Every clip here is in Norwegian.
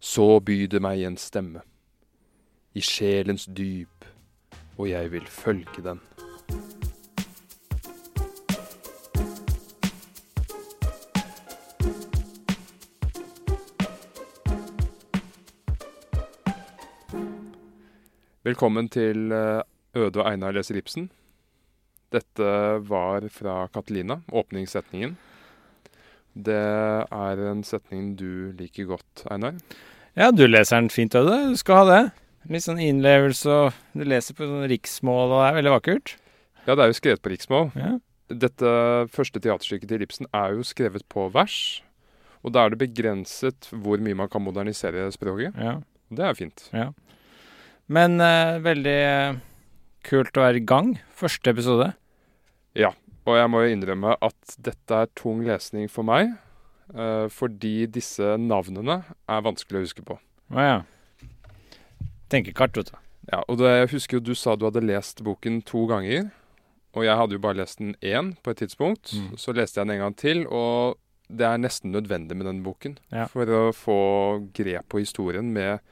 Så byr det meg en stemme. I sjelens dyp, og jeg vil følge den. Velkommen til eh, Øde og Einar leser Ibsen. Dette var fra Katelina, åpningssetningen. Det er en setning du liker godt, Einar. Ja, du leser den fint, Øde. Du skal ha det. Litt sånn innlevelse, og du leser på sånn riksmål, og det er veldig vakkert. Ja, det er jo skrevet på riksmål. Ja. Dette første teaterstykket til Ibsen er jo skrevet på vers. Og da er det begrenset hvor mye man kan modernisere språket. ja. Det er fint. Men uh, veldig eh, kult å være i gang. Første episode. Ja. Og jeg må jo innrømme at dette er tung lesning for meg. uh, fordi disse navnene er vanskelig å huske på. Å ja. Tenkekart, vet du. Ja, og det, jeg husker jo du sa du hadde lest boken to ganger. Og jeg hadde jo bare lest den én på et tidspunkt. Mm. Så leste jeg den en gang til, og det er nesten nødvendig med den boken. Ja. For å få grep på historien med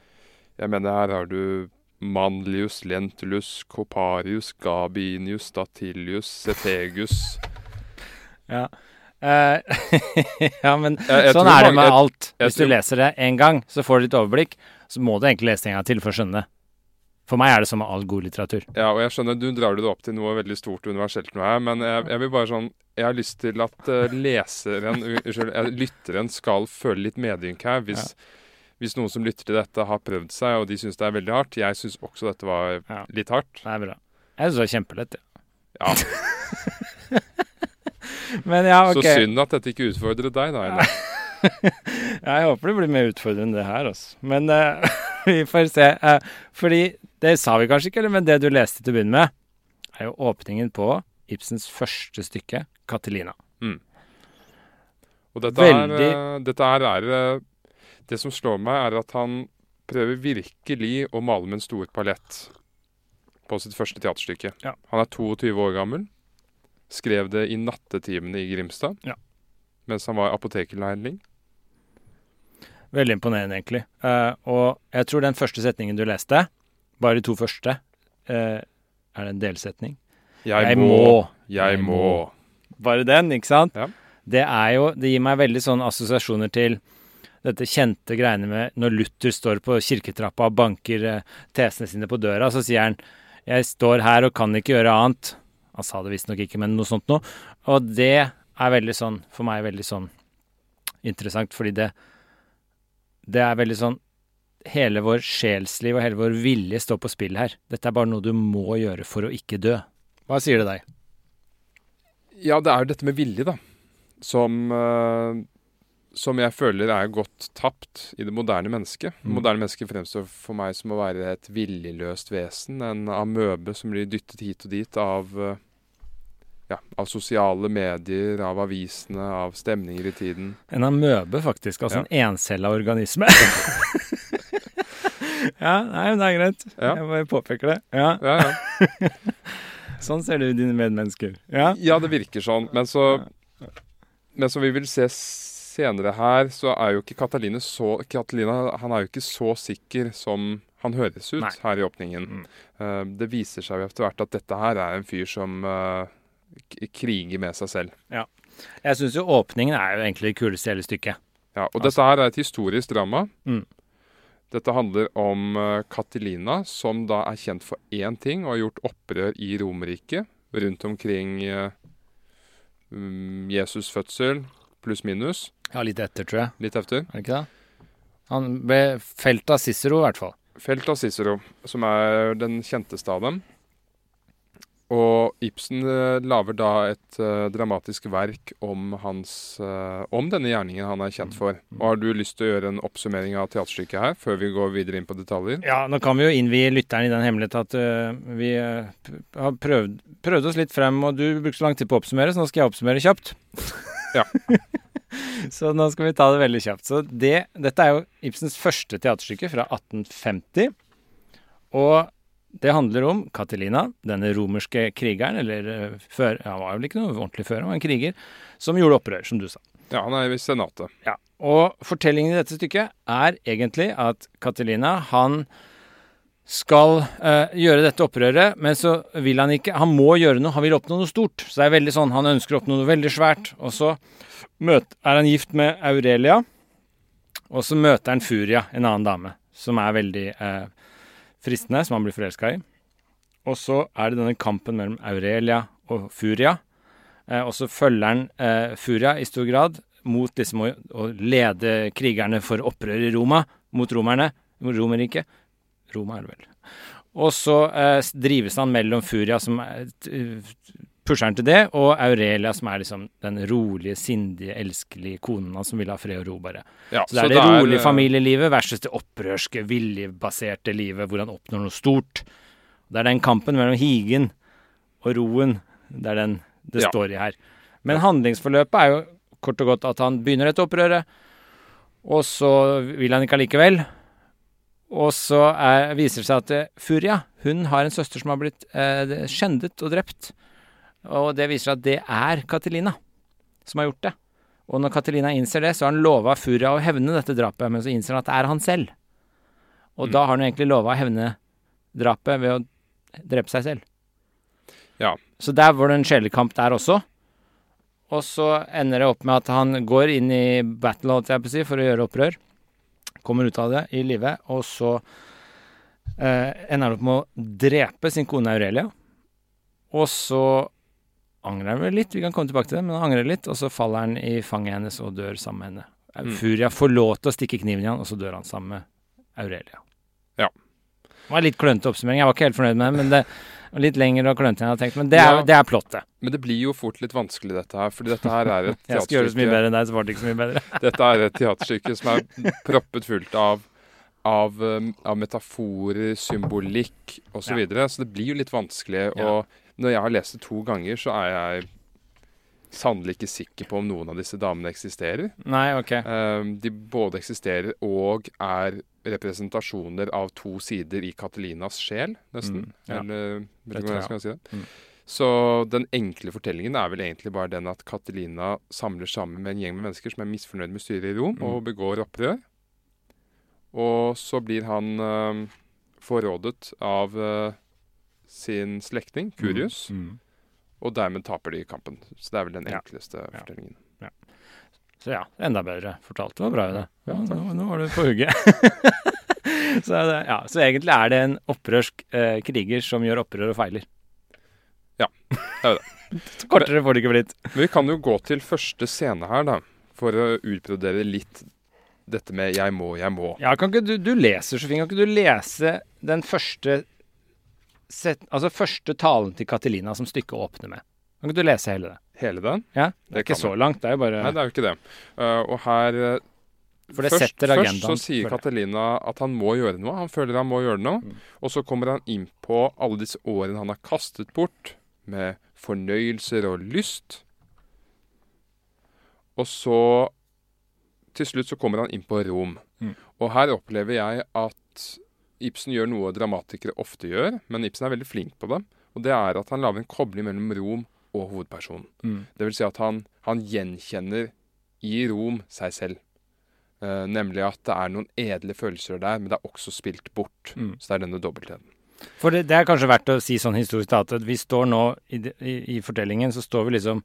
Jeg mener, her har du Manlius, Lentulus, Coparius, Gabinius, Statilius, Cetegus Ja. Uh, ja, men Jeg- jeg sånn er det med jeg- alt. Hvis du leser det én gang, så får du litt overblikk. Så må du egentlig lese det en gang til for å skjønne det. For meg er det som med all god litteratur. Ja, og jeg skjønner du drar det opp til noe veldig stort og universelt nå her, men jeg, jeg vil bare sånn Jeg har lyst til at eh, leseren, unnskyld, lytteren skal føle litt medynk her. Hvis, hvis noen som lytter til dette, har prøvd seg, og de syns det er veldig hardt. Jeg syns også dette var Ja. litt hardt. Det er bra. Jeg syns det var kjempelett, ja. Ja, Men ja, Så synd at dette ikke utfordret deg, da. Einar. Jeg håper det blir mer utfordrende enn det her, altså. Men uh, vi får se. Uh, fordi det sa vi kanskje ikke, eller, men det du leste til å begynne med, er jo åpningen på Ibsens første stykke, 'Katelina'. Og dette, er, Veldig- er, dette her er eh, Det som slår meg, er at han prøver virkelig å male med en stor palett på sitt første teaterstykke. Ja. Han er 22 år gammel. Skrev det i nattetimene i Grimstad. Ja. Mens han var apotekerlærling. Veldig imponerende, egentlig. Uh, og jeg tror den første setningen du leste, bare de to første, uh, er det en delsetning. Jeg, må. Jeg Jeg må. må. Bare den, ikke sant? Ja. Det er jo Det gir meg veldig sånne assosiasjoner til dette kjente greiene med når Luther står på kirketrappa og banker eh, tesene sine på døra, så sier han 'Jeg står her og kan ikke gjøre annet'. Han sa det visstnok ikke, men noe sånt noe. Og det er veldig sånn, for meg veldig sånn interessant, fordi det Det er veldig sånn Hele vår sjelsliv og hele vår vilje står på spill her. Dette er bare noe du må gjøre for å ikke dø. Hva sier det deg? Ja, det er jo dette med vilje, da. Som, eh, som jeg føler er godt tapt i det moderne mennesket. Mm. moderne mennesket fremstår for meg som å være et viljeløst vesen. En amøbe som blir dyttet hit og dit av, eh, ja, av sosiale medier, av avisene, av stemninger i tiden. En amøbe, faktisk. Altså Ja. en encella organisme. ja, nei, det er greit. Ja. Jeg bare påpeker det. Ja, Ja, ja. Sånn ser du dine medmennesker. Ja. ja, det virker sånn. Men så Men så vi vil se senere her, så er jo ikke Katalina så Catalina han er jo ikke så sikker som han høres ut Nei. her i åpningen. Mm. Uh, det viser seg jo etter hvert at dette her er en fyr som uh, k- krige med seg selv. Ja. Jeg syns jo åpningen er jo egentlig det kuleste i hele stykket. Ja, og dette her er et historisk drama. Mm. Dette handler om uh, Katilina, som da er kjent for én ting og har gjort opprør i Romerriket rundt omkring uh, Jesus' fødsel, pluss minus, Ja, litt etter, tror jeg. litt efter. Er det ikke det? Han ble felt av Cicero, i hvert fall. Felt av Cicero, som er den kjenteste av dem. Og Ibsen eh, lager da et eh, dramatisk verk om, hans, eh, om denne gjerningen han er kjent for. Og Har du lyst til å gjøre en oppsummering av teaterstykket her, før vi går videre inn på detaljer? Ja, nå kan vi jo innvie lytteren i den hemmelighet at uh, vi uh, har prøvd, prøvd oss litt frem, og du brukte så lang tid på å oppsummere, så nå skal jeg oppsummere kjapt. Ja. så nå skal vi ta det veldig kjapt. Så det, dette er jo Ibsens første teaterstykke fra 1850. Og det handler om Catelina, denne romerske krigeren, eller øh, før, han var vel ikke noe ordentlig før, han var en kriger, som gjorde opprør, som du sa. Ja, han er i Senatet. Ja, og fortellingen i dette stykket er egentlig at Catelina, han skal uh, gjøre dette opprøret, men så vil han ikke Han må gjøre noe, han vil oppnå noe stort. Så det er veldig sånn, han ønsker å oppnå noe veldig svært. Og så møter, er han gift med Aurelia, og så møter han Furia, en annen dame, som er veldig uh, fristende, som han blir forelska i. Og så er det denne kampen mellom Aurelia og Furia. uh, og så følger han Furia i stor grad mot liksom å, å lede krigerne for opprør i Roma, mot romerne, mot Romerriket. Roma er det vel. Og så eh, drives han mellom Furia, som er, pusher han til det, og Aurelia, som er liksom den rolige, sindige, elskelige konen hans som vil ha fred og ro, bare. Ja, Så det er det rolige eh, familielivet versus det opprørske, viljebaserte livet hvor han oppnår noe stort. Det er den kampen mellom higen og roen det er den det Ja. står i her. Men handlingsforløpet er jo kort og godt at han begynner dette opprøret, og så vil han ikke allikevel. Og så er, viser det seg at eh, Furia hun har en søster som har blitt eh, skjendet og drept. Og det viser seg at det er Catelina som har gjort det. Og når Catelina innser det, så har han lova Furia å hevne dette drapet, men så innser han at det er han selv. Og Mm. da har han egentlig lova å hevne drapet ved å drepe seg selv. Ja. Så der var det en sjelekamp der også. Og så ender det opp med at han går inn i battle, holdt jeg på å si, for å gjøre opprør. Kommer ut av det i live, og så eh, ender han opp med å drepe sin kone Aurelia. Og så angrer han vel litt, vi kan komme tilbake til det, men han angrer litt, og så faller han i fanget hennes og dør sammen med henne. Mm. Furia får lov til å stikke kniven i han, og så dør han sammen med Aurelia. Ja. Det var litt klønete oppsummering, jeg var ikke helt fornøyd med det, men det var litt lenger og klønete enn jeg hadde tenkt. Men det er, Ja. det er plottet. Men det blir jo fort litt vanskelig, dette her. Fordi dette her er et Jeg skal gjøre det så mye bedre enn deg, så var det ikke så mye bedre. Dette er et teaterstykke som er proppet fullt av av, um, av metaforer, symbolikk osv. Så, videre. så det blir jo litt vanskelig. Og når jeg har lest det to ganger, så er jeg sannelig ikke sikker på om noen av disse damene eksisterer. Nei, ok. Um, de både eksisterer og er representasjoner av to sider i Catalinas sjel, nesten. Mm, ja. Eller vet Det ikke hvordan jeg jeg. skal si det. Mm. Så den enkle fortellingen er vel egentlig bare den at Catalina samler sammen med en gjeng med mennesker som er misfornøyd med styret i Rom, Mm. og begår opprør. Og så blir han um, forrådet av uh, sin slektning, Curius, Mm. Og dermed taper de kampen. Så det er vel den enkleste Ja. fortellingen. Så ja, enda bedre fortalt. Det var bra, det. Ja, Ja, nå, nå var du på hugget. så, det, ja, så egentlig er det en opprørsk eh, kriger som gjør opprør og feiler. Ja, det er det. Kortere får det ikke blitt. Men vi kan jo gå til første scene her, da. For å utbrodere litt dette med 'jeg må, jeg må'. Ja, kan ikke du, du leser så fint. Kan ikke du lese den første set, Altså første talen til Catelina som stykket åpner med? Kan ikke du lese hele det? Hele den? Ja, Det er ikke så langt. Det er jo bare Nei, det er jo ikke det. Uh, og her uh, For det først, først så sier for at han må gjøre noe. Han føler han må gjøre noe. Mm. Og så kommer han inn på alle disse årene han har kastet bort med fornøyelser og lyst. Og så Til slutt så kommer han inn på Rom. Mm. Og her opplever jeg at Ibsen gjør noe dramatikere ofte gjør, men Ibsen er veldig flink på det. Og det er at han lager en kobling mellom Rom og hovedpersonen. Mm. Det vil si at han, han gjenkjenner i Rom seg selv. Uh, nemlig at det er noen edle følelser der, men det er også spilt bort. Mm. Så det er denne dobbeltheten. For det, det er kanskje verdt å si sånn historisk at vi står nå i, i, i fortellingen, så står vi liksom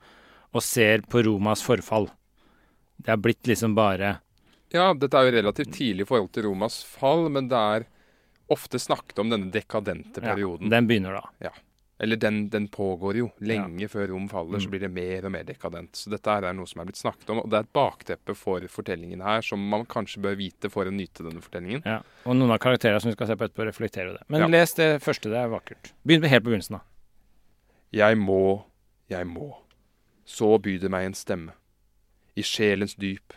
og ser på Romas forfall. Det er blitt liksom bare Ja, dette er jo relativt tidlig i forhold til Romas fall, men det er ofte snakket om denne dekadente ja, perioden. Den begynner da. Eller den, den pågår jo. Lenge før Rom faller, Mm. så blir det mer og mer dekadent. Så dette er noe som er blitt snakket om, og det er et bakteppe for fortellingen her som man kanskje bør vite for å nyte denne fortellingen. Ja. Og noen av karakterene som vi skal se på etterpå, reflekterer det. Men Ja. les det første, det er vakkert. Begynn helt på begynnelsen, da. Jeg må, jeg må. Så byr det meg en stemme. I sjelens dyp,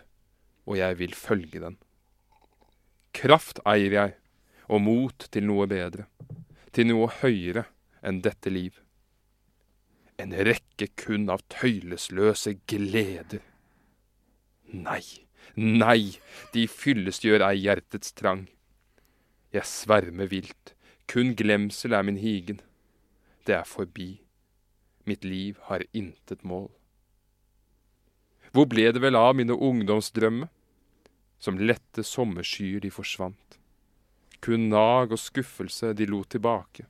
og jeg vil følge den. Kraft eier jeg, og mot til noe bedre. Til noe høyere enn dette liv. En rekke kun av tøylesløse gleder. Nei, nei, de fyllestgjør ei hjertets trang. Jeg svermer vilt, kun glemsel er min higen. Det er forbi. Mitt liv har intet mål. Hvor ble det vel av mine ungdomsdrømme? Som lette sommerskyer de forsvant. Kun nag og skuffelse de lot tilbake.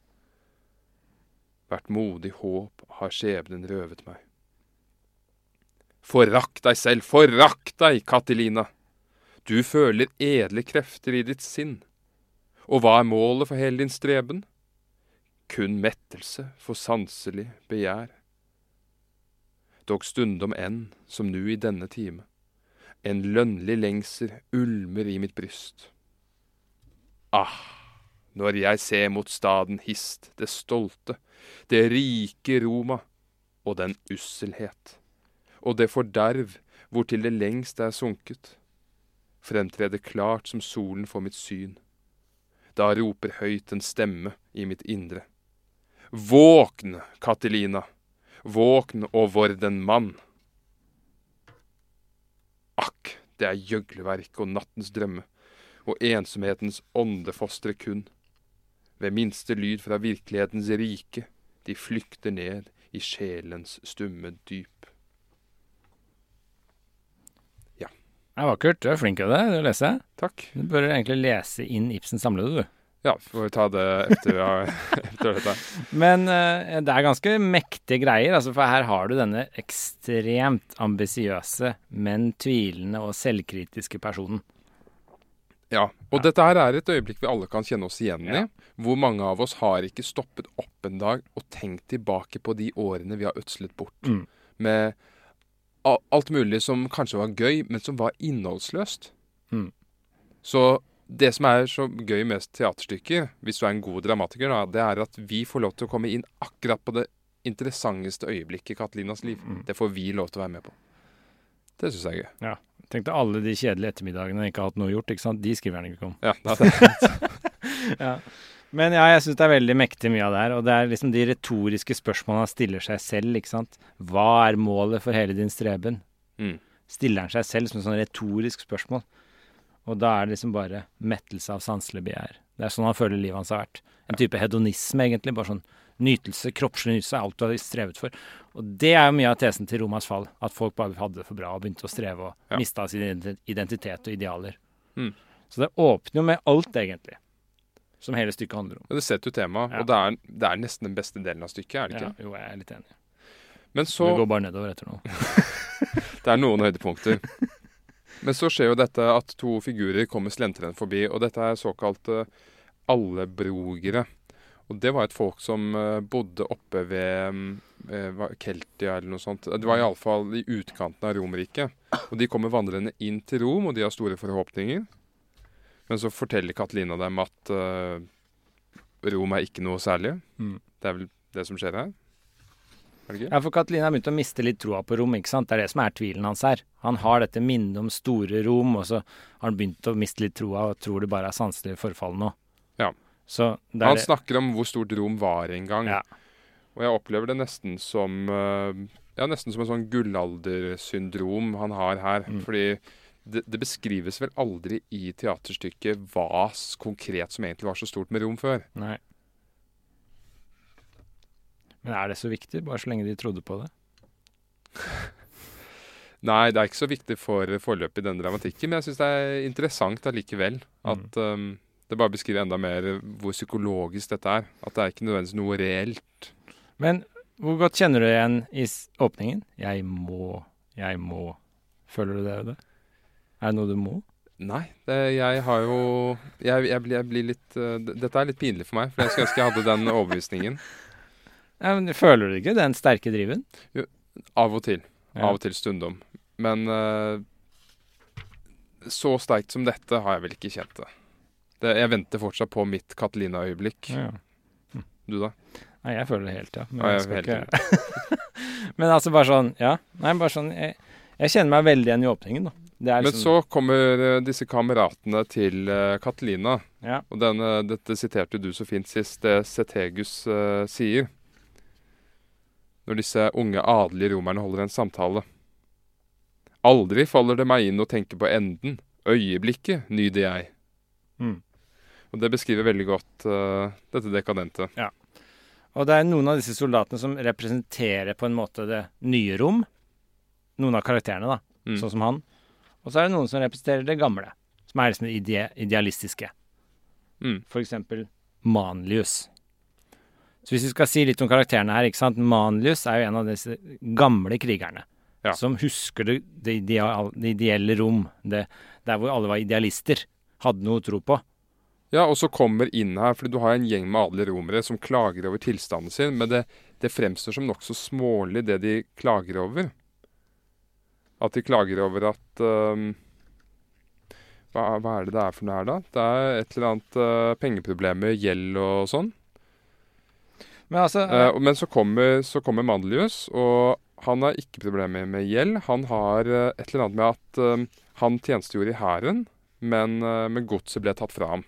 Hvert modig håp har skjebnen røvet meg. Forakt deg selv, forakt deg, Katilina! Du føler edle krefter i ditt sinn. Og hva er målet for hele din streben? kun mettelse for sanselig begjær. Dog stundom enn, som nu i denne time, en lønnlig lengsel ulmer i mitt bryst. Ah, når jeg ser mot staden hist, det stolte, det rike Roma, og den usselhet, og det forderv hvortil det lengst er sunket, fremtreder klart som solen for mitt syn. Da roper høyt en stemme i mitt indre. Våkn, Katilina, våkn og vår den mann. Akk, det er gjøgleverk og nattens drømme, og ensomhetens åndefostre kun. Ved minste lyd fra virkelighetens rike, de flykter ned i sjelens stumme dyp. Ja. Det er vakkert. Du er flink av det, du å lese. Takk. Du bør egentlig lese inn Ibsens samlede, du. Ja, får vi ta det etter, har- etter dette. Men uh, det er ganske mektige greier, altså, for her har du denne ekstremt ambisiøse, men tvilende og selvkritiske personen. Ja, og dette her er et øyeblikk vi alle kan kjenne oss igjen i. Ja. Hvor mange av oss har ikke stoppet opp en dag og tenkt tilbake på de årene vi har ødslet bort. Mm. Med alt mulig som kanskje var gøy, men som var innholdsløst. Mm. Så det som er så gøy med teaterstykker, hvis du er en god dramatiker, da, det er at vi får lov til å komme inn akkurat på det interessanteste øyeblikket i Katelinas liv. Mm. Det får vi lov til å være med på. Det syns jeg er gøy. Tenk deg alle de kjedelige ettermiddagene jeg ikke har hatt noe gjort, ikke sant? De skriver han ikke om. Ja, det er, Ja. Men ja, jeg syns det er veldig mektig mye av det her. Og det er liksom de retoriske spørsmålene han stiller seg selv, ikke sant. Hva er målet for hele din streben? mm. Stiller han seg selv som et sånn retorisk spørsmål. Og da er det liksom bare mettelse av sanselig begjær. Det er sånn han føler livet hans har vært. En type hedonisme, egentlig. Bare sånn nytelse, kroppslig nytelse, alt du har strevet for. Og det er jo mye av tesen til Romas fall. At folk bare hadde det for bra og begynte å streve og Ja. mista sin identitet og idealer. Mm. Så det åpner jo med alt, egentlig. Som hele stykket handler om. Men det setter jo temaet, Ja. og det er, det er nesten den beste delen av stykket, er det ikke? Ja, jo, jeg er litt enig. Men så Du går bare nedover etter nå. Det er noen høydepunkter. Men så skjer jo dette at to figurer kommer slentrende forbi, og dette er såkalte allebrogere. Og det var et folk som eh, bodde oppe ved eh, Keltia eller noe sånt. Det var iallfall i utkanten av Romerriket. Og de kommer vandrende inn til Rom, og de har store forhåpninger. Men så forteller Katelina dem at eh, Rom er ikke noe særlig. Mm. Det er vel det som skjer her? Er? Ja, for Katelina har begynt å miste litt troa på Rom, ikke sant. Det er det som er tvilen hans her. Han har dette minnet om store Rom, og så har han begynt å miste litt troa og tror det bare er sanselig forfall nå. Ja. Så det er Han snakker om hvor stort Rom var en gang. Ja. Og jeg opplever det nesten som eh, Ja, nesten som en sånn gullaldersyndrom han har her. Mm. Fordi det, det beskrives vel aldri i teaterstykket hva konkret som egentlig var så stort med Rom før. Nei. Men er det så viktig, bare så lenge de trodde på det? Nei, det er ikke så viktig for forløpet i denne dramatikken, men jeg syns det er interessant allikevel Mm. at um, Det bare beskriver enda mer hvor psykologisk dette er. At det er ikke nødvendigvis noe reelt. Men hvor godt kjenner du igjen i åpningen? Jeg må, jeg må. Føler du det? Øde? Er det noe du må? Nei, det, jeg har jo jeg, jeg, blir, jeg blir litt uh, Dette er litt pinlig for meg, for jeg skulle ønske jeg hadde den overbevisningen. Ja, men Føler du ikke den sterke driven? Av og til. Ja. Av og til stundom. Men uh, så sterkt som dette har jeg vel ikke kjent det. Det jeg venter fortsatt på mitt Catalina-øyeblikk. Ja. Du, da? Nei, jeg føler det helt, ja. Men, Ja, jeg jeg skal helt ikke... men altså bare sånn Ja. Nei, bare sånn Jeg, jeg kjenner meg veldig igjen i åpningen, da. Er Men liksom, så kommer uh, disse kameratene til uh, Catalina. Ja. Og denne, dette siterte du så fint sist, det Cetegus uh, sier. Når disse unge adelige romerne holder en samtale. Aldri faller det meg inn å tenke på enden. Øyeblikket nyter jeg. Mm. Og det beskriver veldig godt uh, dette dekadente. Og det er noen av disse soldatene som representerer på en måte det nye rom. Noen av karakterene, da. Mm. Sånn som han. Og så er det noen som representerer det gamle. Som er liksom det ide idealistiske. Mm. For eksempel Manlius. Så hvis vi skal si litt om karakterene her, ikke sant. Manlius er jo en av disse gamle krigerne. Ja. Som husker det, det, ideal, det ideelle rom. Det, der hvor alle var idealister. Hadde noe å tro på. Ja, og så kommer inn her, fordi du har en gjeng med adelige romere som klager over tilstanden sin, men det, det fremstår som nokså smålig, det de klager over. At de klager over at øhm, hva, hva er det det er for noe her, da? Det er et eller annet øh, pengeproblemer, gjeld og sånn. Men altså uh, men så kommer, så kommer Mandelius, og han har ikke problemer med gjeld. Han har uh, et eller annet med at han tjenestegjorde i hæren, men, men godset ble tatt fra ham.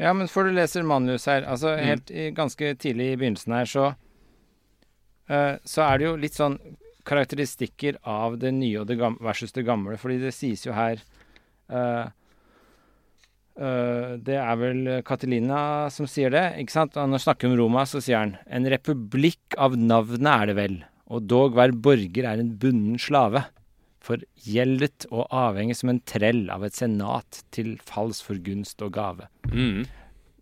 Ja, men før du leser manus her, altså Mm. helt i, ganske tidlig i begynnelsen her, så uh, Så er det jo litt sånn karakteristikker av det nye og det gamle versus det gamle, fordi det sies jo her uh, Uh, Det er vel Catelina som sier det, ikke sant? Når han snakker om Roma, så sier han En republikk av navnet er det vel, og dog hver borger er en bunden slave. For gjeldet og avhengig som en trell av et senat til falls for gunst og gave. Mm.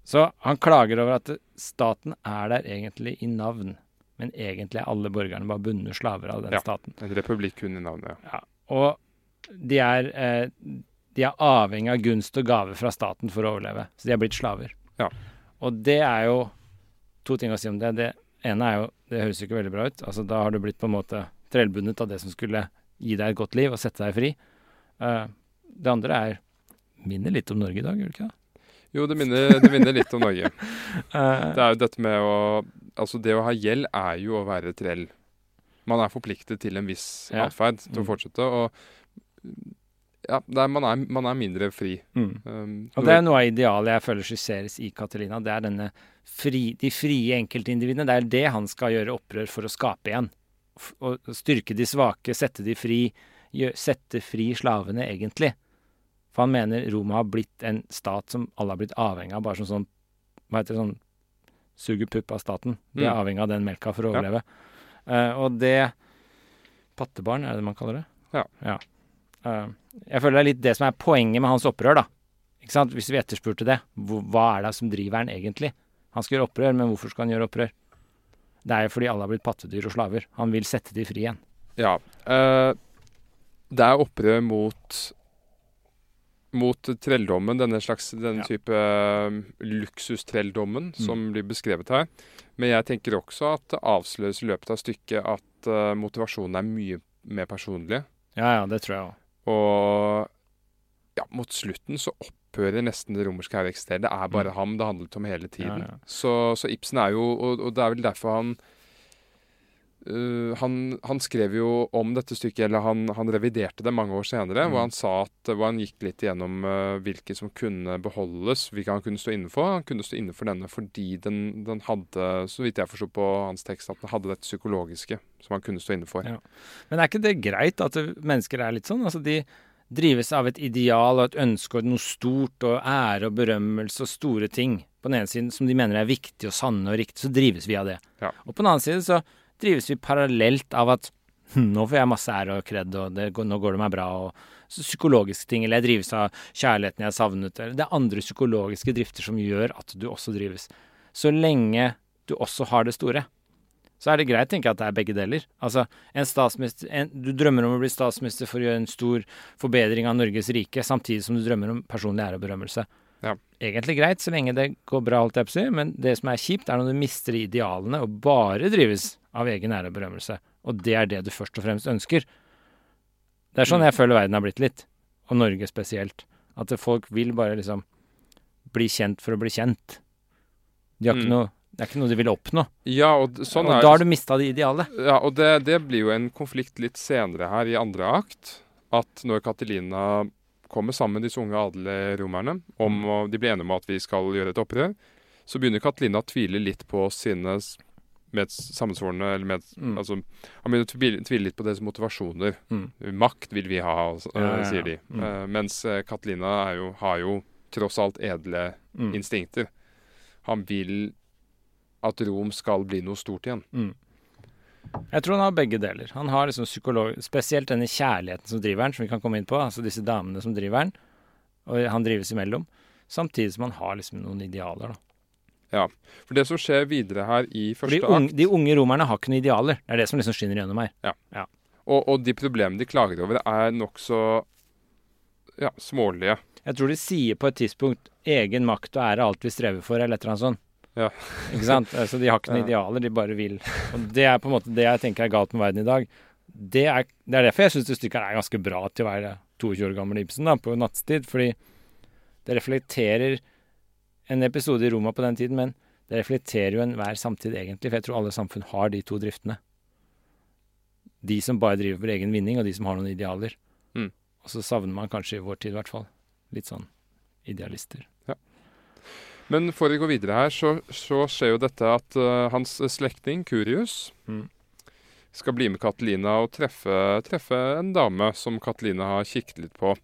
Så han klager over at staten er der egentlig i navn, men egentlig er alle borgerne bare bundne slaver av den Ja. staten. En republikk kun i navnet, ja. Og de er, eh, de er avhengig av gunst og gave fra staten for å overleve, så de er blitt slaver. Ja. Og det er jo to ting å si om det. Det ene er jo Det høres jo ikke veldig bra ut. Altså Da har du blitt på en måte trellbundet av det som skulle gi deg et godt liv og sette deg fri. Eh, det andre er Minner litt om Norge i dag, gjør det ikke det? Jo, det minner, det minner litt om Norge. Det er jo dette med å Altså, det å ha gjeld er jo å være trell. Man er forpliktet til en viss Ja. atferd til å Mm. fortsette, og ja, er, man, er, man er mindre fri. mm. Um, Og det er noe av idealet jeg føler skisseres i Catalina. Det er denne fri, de frie enkeltindividene. Det er det han skal gjøre opprør for å skape igjen. Å styrke de svake, sette de fri. Sette fri slavene, egentlig. For han mener Roma har blitt en stat som alle har blitt avhengig av. Bare som sånn Hva heter det sånn Suger pupp av staten. De er Mm. avhengig av den melka for å Ja. overleve. Eh, og det Pattebarn, er det det man kaller det? Ja. Eh, jeg føler det er litt det som er poenget med hans opprør, da. Ikke sant? Hvis vi etterspurte det, hva er det som driver han egentlig? Han skal gjøre opprør, men hvorfor skal han gjøre opprør? Det er jo fordi alle har blitt pattedyr og slaver. Han vil sette de fri igjen. Ja. eh, det er opprør mot mot trelldommen, denne slags denne Ja. type uh, luksustrelldommen som blir beskrevet her. Men jeg tenker også at det avsløres i løpet av stykket at uh, motivasjonen er mye mer personlig. Ja, ja, det tror jeg òg. Og ja, mot slutten så opphører nesten det romerske her å eksistere. Det er bare Mm. ham det handlet om hele tiden. Ja, ja. Så, så Ibsen er jo Og, og det er vel derfor han uh, han, han skrev jo om dette stykket, eller han, han reviderte det mange år senere, Mm. hvor han sa at hvor han gikk litt igjennom uh, hvilke som kunne beholdes, hvilke han kunne stå innenfor. Han kunne stå innenfor denne fordi den, den hadde, så vidt jeg forsto på hans tekst, at den hadde dette psykologiske som han kunne stå innenfor. Ja. Men er ikke det greit at mennesker er litt sånn? Altså de drives av et ideal og et ønske og noe stort og ære og berømmelse og store ting. På den ene siden som de mener er viktig og sanne og riktig, så drives vi av det. Ja. Og på den annen side så drives vi parallelt av at nå får jeg masse ære og kred, og det, nå går det meg bra. og så Psykologiske ting, eller jeg drives av kjærligheten jeg har savnet. Eller det er andre psykologiske drifter som gjør at du også drives. Så lenge du også har det store, så er det greit, tenker jeg, at det er begge deler. Altså, en Du drømmer om å bli statsminister for å gjøre en stor forbedring av Norges rike, samtidig som du drømmer om personlig ære og berømmelse. Ja. Egentlig greit, så lenge det går bra, holdt jeg på å si, men det som er kjipt, er når du mister idealene og bare drives av egen ære og berømmelse. Og det er det du først og fremst ønsker. Det er sånn jeg føler verden har blitt litt, og Norge spesielt. At folk vil bare liksom bli kjent for å bli kjent. De har ikke Mm. noe, det er ikke noe de vil oppnå. Ja, og sånn og er da har du mista det idealet. Ja, og det, det blir jo en konflikt litt senere her i andre akt. At når Katilina kommer sammen med disse unge adelige romerne, om, å- de blir enige om at vi skal gjøre et opprør, så begynner Katilina å tvile litt på sine med sammensvorne eller med, Mm. altså, Han begynner å tvile, tvile litt på deres motivasjoner. Mm. Makt vil vi ha, altså, Ja, ja, sier de. Mm. Uh, mens eh, er jo, har jo tross alt edle Mm. instinkter. Han vil at Rom skal bli noe stort igjen. Mm. Jeg tror han har begge deler. Han har liksom psykolog, Spesielt denne kjærligheten som driver han, som vi kan komme inn på. Altså disse damene som driver han. Og han drives imellom. Samtidig som han har liksom noen idealer, da. For det som skjer videre her i første Fordi unge, akt de unge romerne har ikke noen idealer. Det er det som liksom skinner gjennom her. og, og de problemene de klager over, er nokså ja, smålige. Jeg tror de sier på et tidspunkt 'egen makt og ære alt vi strever for', eller et eller annet sånt. Ja. Ikke sant? Altså, de har ikke noen idealer, de bare vil. Og det er på en måte det jeg tenker er galt med verden i dag. Det er, det er derfor jeg syns det stykket er ganske bra til å være 22 år gammel Ibsen da, på nattstid. Fordi det reflekterer en episode i Roma på den tiden, men det reflekterer jo enhver samtid egentlig. For jeg tror alle samfunn har de to driftene. De som bare driver for egen vinning, og de som har noen idealer. Mm. Og så savner man kanskje i vår tid, i hvert fall, litt sånn idealister. Men for å gå videre her, så, så skjer jo dette at uh, hans slektning, Curius, Mm. skal bli med Katalina og treffe, treffe en dame som Katalina har kikket litt på.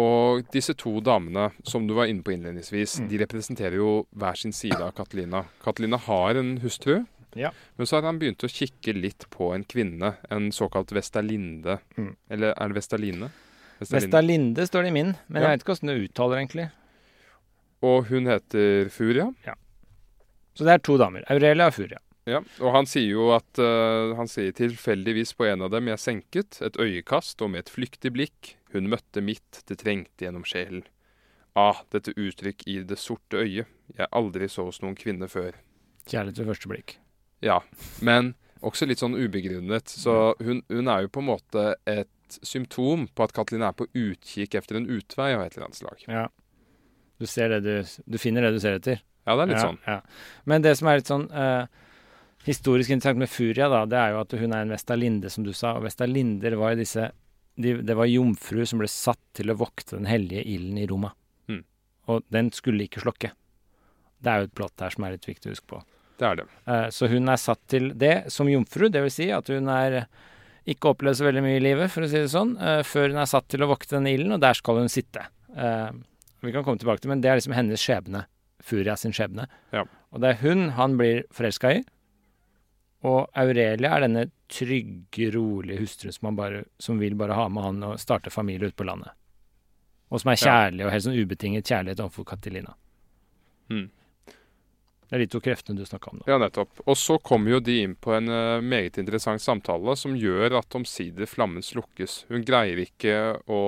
Og disse to damene, som du var inne på innledningsvis, Mm. de representerer jo hver sin side av Katalina. Katalina har en hustru, Ja. men så har han begynt å kikke litt på en kvinne, en såkalt Vestalinde. Mm. Eller er det Vestaline? Vestalinde står det i min, men Ja. jeg vet ikke hvordan du uttaler egentlig. Og hun heter Furia. Ja. Så det er to damer. Aurelia og Furia. Ja, og han sier jo at uh, Han sier tilfeldigvis på en av dem jeg senket, et øyekast og med et flyktig blikk. Hun møtte mitt, det trengte gjennom sjelen. Ah, dette uttrykk i det sorte øyet. Jeg aldri så hos noen kvinne før. Kjærlighet ved første blikk. Ja, men også litt sånn ubegrunnet. Så hun, hun er jo på en måte et symptom på at Katalin er på utkikk etter en utvei av et eller annet slag. Ja. Du ser det du Du finner det du ser etter. Ja, det er litt ja, sånn. Ja. Men det som er litt sånn eh, historisk interessant med Furia, da, det er jo at hun er en Vestalinde, som du sa. Og Vestalinder var jo disse de, Det var jomfruer som ble satt til å vokte den hellige ilden i Roma. Mm. Og den skulle ikke slokke. Det er jo et plott her som er litt viktig å huske på. Det er det. Eh, Så hun er satt til det som jomfru, dvs. Si at hun er ikke opplevd så veldig mye i livet, for å si det sånn, eh, før hun er satt til å vokte denne ilden, og der skal hun sitte. Eh, Vi kan komme tilbake til men det er liksom hennes skjebne. Furia sin skjebne. Ja. Og det er hun han blir forelska i. Og Aurelia er denne trygge, rolige hustruen som, bare, som vil bare ha med han og starte familie ute på landet. Og som er kjærlig, og helt sånn ubetinget kjærlighet overfor Katilina. Mm. Det er de to kreftene du snakka om nå. Ja, nettopp. Og så kommer jo de inn på en eh, meget interessant samtale som gjør at omsider flammen slukkes. Hun greier ikke å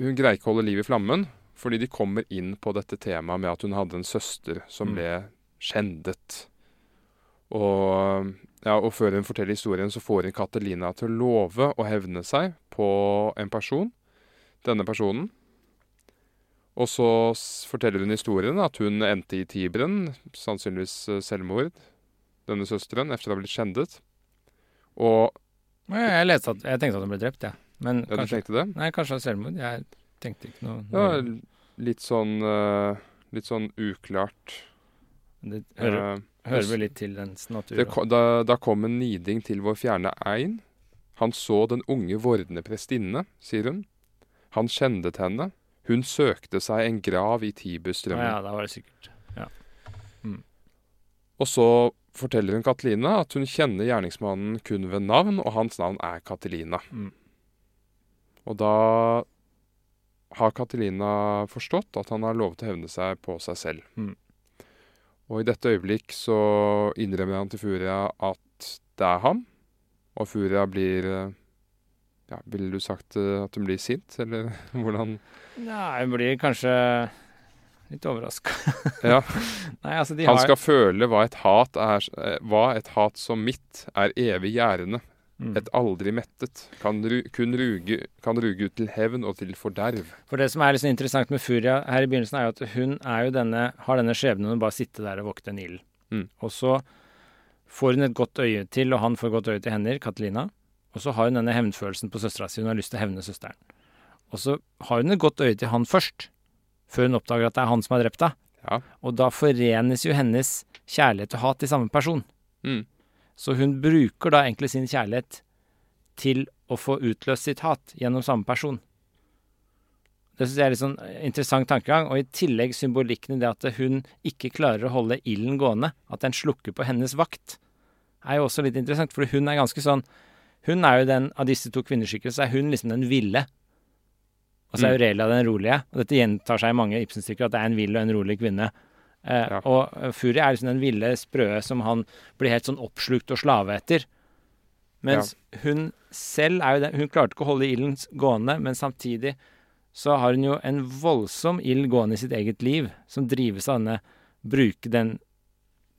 Hun greier ikke å holde liv i flammen, fordi de kommer inn på dette temaet med at hun hadde en søster som Mm. ble skjendet. Og, ja, og før hun forteller historien, så får hun Catalina til å love å hevne seg på en person. Denne personen. Og så forteller hun historien at hun endte i Tiberen, sannsynligvis eh, selvmord, denne søsteren, efter å ha blitt skjendet. Og Ja, Jeg, leste at, jeg tenkte at hun ble drept, jeg. Men ja, du kanskje, tenkte det? nei, kanskje det var selvmord. Jeg tenkte ikke noe Ja, litt sånn uh, Litt sånn uklart. Det hører, uh, hører vel litt til dens natur. det, da. da, kom en niding til vår fjerne ein. Han så den unge vordende prestinne, sier hun. Han kjendet henne. Hun søkte seg en grav i Ja, Tiberstrømmen. ja, da var det sikkert Og så forteller hun Katelina at hun kjenner gjerningsmannen kun ved navn, og hans navn er Katelina. Mm. Og da har Katelina forstått at han har lovet å hevne seg på seg selv. Mm. Og i dette øyeblikk så innrømmer han til Furia at det er ham, og Furia blir ja, Ville du sagt eh, at hun blir sint, eller hvordan Nei, hun blir kanskje litt overraska. Ja. Nei, altså, de Han har skal føle hva et hat er, eh, hva et hat som mitt er evig gjærende. Et aldri mettet, kan, ru, ruge, kan ruge ut til hevn og til forderv. For det som er sånn interessant med Furia her i begynnelsen, er jo at hun er jo denne, har denne skjebnen å bare sitte der og vokte en ild. Mm. Og så får hun et godt øye til, og han får et godt øye til henne, Katelina. Og så har hun denne hevnfølelsen på søstera si. Hun har lyst til å hevne søsteren. Og så har hun et godt øye til han først, før hun oppdager at det er han som har drept henne. Ja. Og da forenes jo hennes kjærlighet og hat i samme person. Mm. Så hun bruker da egentlig sin kjærlighet til å få utløst sitt hat gjennom samme person. Det syns jeg er litt sånn interessant tankegang. Og i tillegg symbolikken i det at hun ikke klarer å holde ilden gående, at den slukker på hennes vakt, er jo også litt interessant. For hun er ganske sånn Hun er jo den av disse to kvinneskikkelsene, så er hun liksom den ville. Og så er Mm. Aurelia den rolige. Og dette gjentar seg i mange Ibsen-stykker, at det er en vill og en rolig kvinne. Eh, Ja. Og eh, Furia er liksom den ville, sprø som han blir helt sånn oppslukt og slave etter. Mens hun selv er jo den Hun klarte ikke å holde ilden gående, men samtidig så har hun jo en voldsom ild gående i sitt eget liv, som drives av denne Bruke den,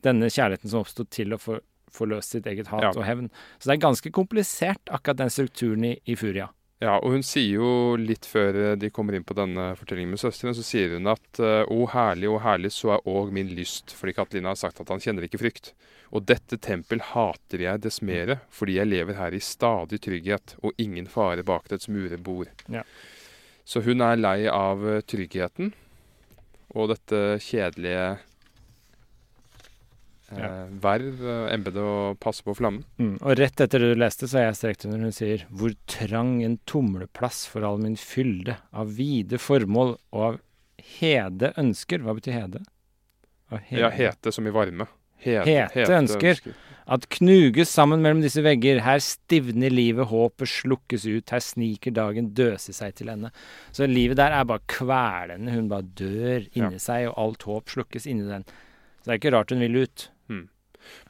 denne kjærligheten som oppsto til å få, få løst sitt eget hat Ja. og hevn. Så det er ganske komplisert, akkurat den strukturen i, i Furia. Ja, og hun sier jo litt før eh, de kommer inn på denne fortellingen med søsteren, så sier hun at eh, å herlig, å herlig, så er òg min lyst, fordi Katalina har sagt at han kjenner ikke frykt. Og dette tempel hater jeg dess mere, fordi jeg lever her i stadig trygghet, og ingen fare bak dets murer bor. Ja. Så hun er lei av eh, tryggheten, og dette kjedelige Ja. eh, verv, embete og passe på flammen. Mm. Og rett etter det du leste, så er jeg strekt under hun sier Hvor trang en tumleplass for all min fylde av vide formål og av hede ønsker. Hva betyr hede? Av Ja, hete som i varme. Hete, Hete ønsker. At knuges sammen mellom disse vegger, her stivner livet, håpet slukkes ut, her sniker dagen døse seg til ende. Så livet der er bare kvelende, hun bare dør inni seg, og alt håp slukkes inni den. Så det er ikke rart hun vil ut.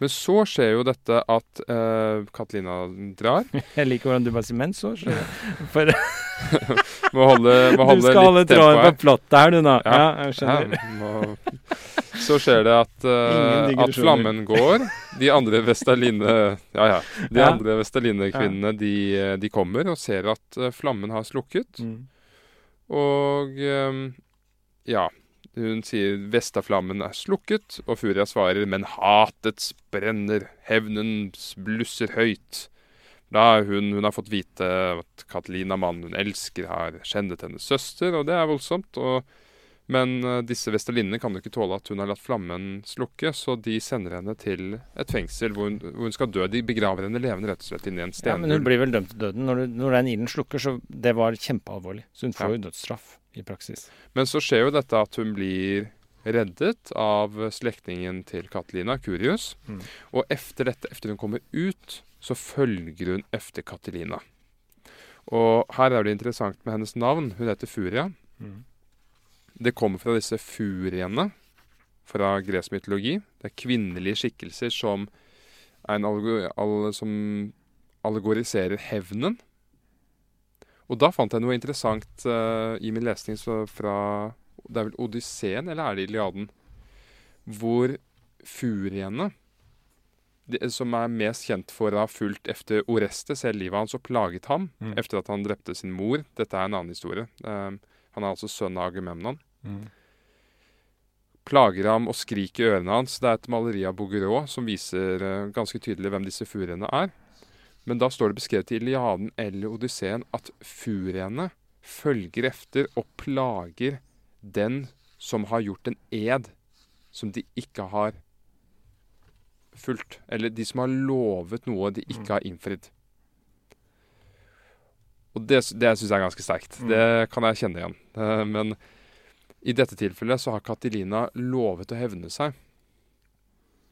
Men så skjer jo dette at uh, Katalina drar. Jeg liker hvordan du bare sier 'men så'. For Må holde, må du skal holde tråden på plottet her, du nå. Ja, Ja. jeg skjønner. Ja, må... Så skjer det at, uh, at flammen går. De andre Vestaline Ja, ja. De Ja. andre Vestaline-kvinnene de, eh, de kommer og ser at eh, flammen har slukket. Mm. Og um, ja. Hun sier 'Vestaflammen er slukket', og Furia svarer 'Men hatets brenner, hevnens blusser høyt'. Da hun, hun har fått vite at Katelina, mannen hun elsker, har skjendet hennes søster, og det er voldsomt. Og, men eh, disse vestelinnene kan jo ikke tåle at hun har latt flammen slukke, så de sender henne til et fengsel hvor hun, hvor hun skal dø. De begraver henne levende rett og slett inn i en Ja, men hun blir vel dømt til døden. Når, du, når den ilden slukker, så det var kjempealvorlig. Så hun får Ja. jo dødsstraff i praksis. Men så skjer jo dette at hun blir reddet av slektningen til Katelina, Curius. Mm. Og efter dette, efter hun kommer ut, så følger hun efter Katelina. Og her er det interessant med hennes navn. Hun heter Furia. Mm. Det kommer fra disse furiene fra gresk mytologi. Det er kvinnelige skikkelser som, er en allegor, all, som allegoriserer hevnen. Og da fant jeg noe interessant uh, i min lesning så fra Det er vel Odysseen, eller er det Iliaden? Hvor furiene, de, som er mest kjent for å ha fulgt efter Orestes hele livet hans og plaget ham Mm. efter at han drepte sin mor Dette er en annen historie. Eh, han er altså sønn av Agamemnon Mm. plager ham og skriker i ørene hans. Det er et maleri av Bouguereau som viser uh, ganske tydelig hvem disse furiene er. Men da står det beskrevet i Iliaden eller Odysseen at furiene følger efter og plager den som har gjort en ed som de ikke har fulgt. Eller de som har lovet noe de ikke har innfridd. Og det, det syns jeg er ganske sterkt. Mm. Det kan jeg kjenne igjen. Eh, Men i dette tilfellet så har Katilina lovet å hevne seg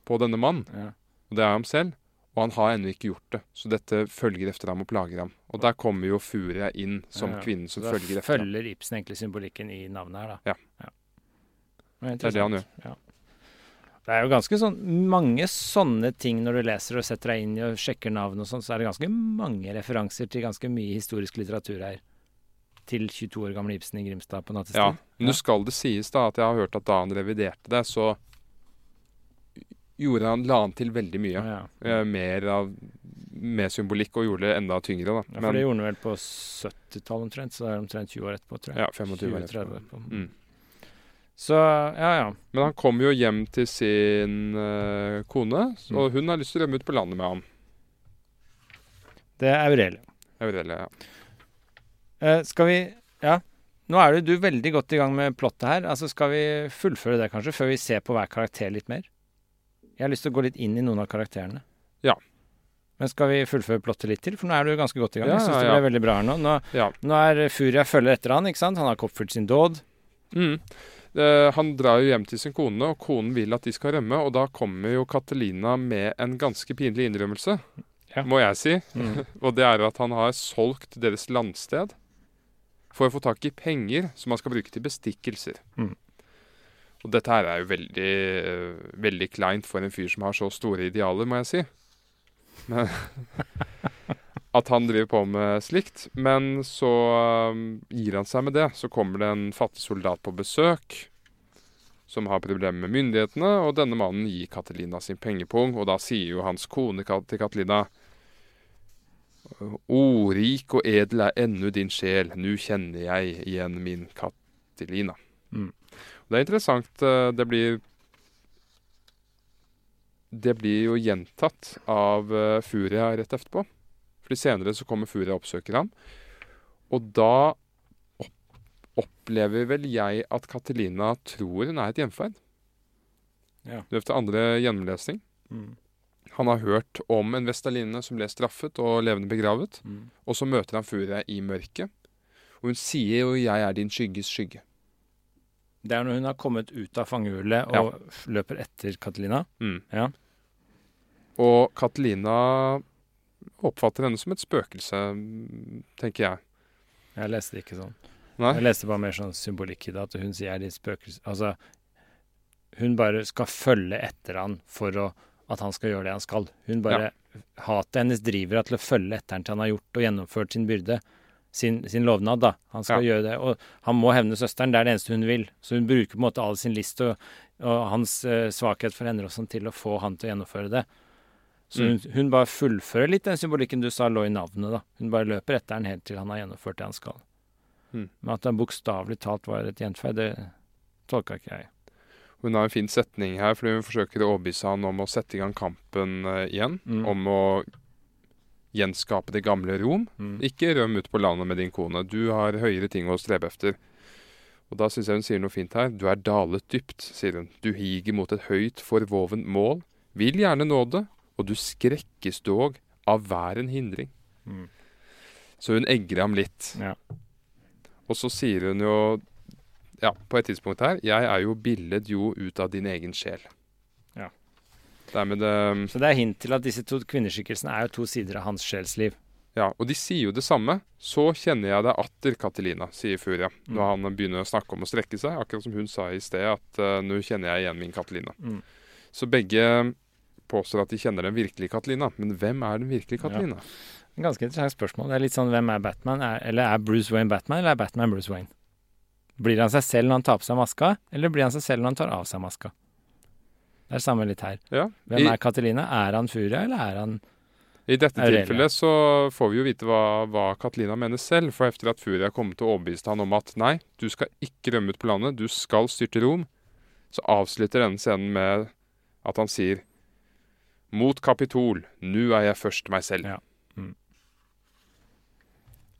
på denne mannen. Ja. og det er ham selv. Og han har ennå ikke gjort det, så dette følger etter ham og plager ham. Og der kommer jo Furia inn som Ja, kvinnen som Da følger etter ham. følger Ibsen egentlig symbolikken i navnet her, da. Ja. Det er det han gjør. Ja. Det er jo ganske sånn mange sånne ting når du leser og setter deg inn i og sjekker navn og sånn, så er det ganske mange referanser til ganske mye historisk litteratur her. Til 22 år gamle Ibsen i Grimstad på nattestid. Ja, men nå skal det sies da at jeg har hørt at da han reviderte det, så gjorde han, la han til veldig mye. Ja, ja. Eh, mer av med symbolikk og gjorde det enda tyngre. da. Ja, for det gjorde han vel på 70-tallet omtrent, så det er omtrent 20 år etterpå, tror jeg. ja, 25 år etterpå. år etterpå. Mm. Så ja, ja. Men han kommer jo hjem til sin uh, kone, Mm. og hun har lyst til å rømme ut på landet med ham. Det er Aurelia. Aurelia, ja. Uh, skal vi Ja. Nå er du, du veldig godt i gang med plottet her. Altså Skal vi fullføre det, kanskje, før vi ser på hver karakter litt mer? Jeg har lyst til å gå litt inn i noen av karakterene. Ja. Men skal vi fullføre plottet litt til? For nå er du ganske godt i gang. Ja, jeg syns ja, det ble veldig bra her nå. Nå, ja. nå er Furia følger etter han, ikke sant? Han har oppfylt sin dåd. Mm. Eh, han drar jo hjem til sin kone, og konen vil at de skal rømme. Og da kommer jo Catalina med en ganske pinlig innrømmelse, Ja. må jeg si. Mm. Og det er at han har solgt deres landsted for å få tak i penger som han skal bruke til bestikkelser. Mm. Og dette her er jo veldig, veldig kleint for en fyr som har så store idealer, må jeg si. Men, at han driver på med slikt. Men så um, gir han seg med det. Så kommer det en fattig soldat på besøk som har problemer med myndighetene, og denne mannen gir Catalina sin pengepung, og da sier jo hans kone til Catalina O, rik og edel er ennu din sjel, nu kjenner jeg igjen min Catalina. Mm. Det er interessant. eh, Det blir Det blir jo gjentatt av eh, Furia rett etterpå. Fordi senere så kommer Furia og oppsøker ham. Og da opplever vel jeg at Catalina tror hun er et gjenferd. Ja. Efter andre gjennomlesning. Mm. Han har hørt om en vestaline som ble straffet og levende begravet. Mm. Og så møter han Furia i mørket. Og hun sier jo 'jeg er din skygges skygge'. Det er når hun har kommet ut av fangehullet og Ja. løper etter Catalina. Mm. Ja. Og Catalina oppfatter henne som et spøkelse, mm, tenker jeg. Jeg leste det ikke sånn. Nei? Jeg leste bare mer sånn symbolikk i det, at hun sier de spøkelse... Altså, hun bare skal følge etter han for å, at han skal gjøre det han skal. Hun bare Hatet hennes driver henne til å følge etter han til han har gjort og gjennomført sin byrde. Sin, sin lovnad, da. Han skal gjøre det. Og han må hevne søsteren. Det er det eneste hun vil. Så hun bruker på en måte all sin list og, og hans uh, svakhet for henne og sånn til å få han til å gjennomføre det. Så hun, hun bare fullfører litt den symbolikken du sa lå i navnet, da. Hun bare løper etter den helt til han har gjennomført det han skal. Mm. Men at han bokstavelig talt var et gjenferd, det tolka ikke jeg. Hun har en fin setning her, fordi hun forsøker å overbevise han om å sette i gang kampen uh, igjen. Mm. Om å gjenskape det gamle Rom. Mm. Ikke røm ut på landet med din kone. Du har høyere ting å strebe efter. Og da syns jeg hun sier noe fint her. Du er dalet dypt, sier hun. Du higer mot et høyt, forvovent mål. Vil gjerne nå det, og du skrekkes dog av hver en hindring. Mm. Så hun egger ham litt. Ja. Og så sier hun jo ja, på et tidspunkt her Jeg er jo bildet jo ut av din egen sjel. Ja. Dermed det Så det er hint til at disse to kvinneskikkelsene er jo to sider av hans sjelsliv. Ja, og de sier jo det samme. Så kjenner jeg deg atter, Katelina, sier Furia. Mm. Når han begynner å snakke om å strekke seg, akkurat som hun sa i sted, at uh, nå kjenner jeg igjen min Katelina. Mm. Så begge påstår at de kjenner den virkelige Catalina. Men hvem er den virkelige Catalina? Ganske interessant spørsmål. Det er litt sånn hvem er Batman? Er, eller er Bruce Wayne Batman, eller er Batman Bruce Wayne? Blir han seg selv når han tar på seg maska, eller blir han seg selv når han tar av seg maska? Det er det samme litt her. Ja. Hvem I, er Catalina? Er han Furia, eller er han I dette Aurelia? tilfellet så får vi jo vite hva, hva Catalina mener selv. For etter at Furia kom til å overbevise han om at nei, du skal ikke rømme ut på landet, du skal styrte Rom, så avslutter denne scenen med at han sier Mot Kapitol, nu er jeg først meg selv. Ja.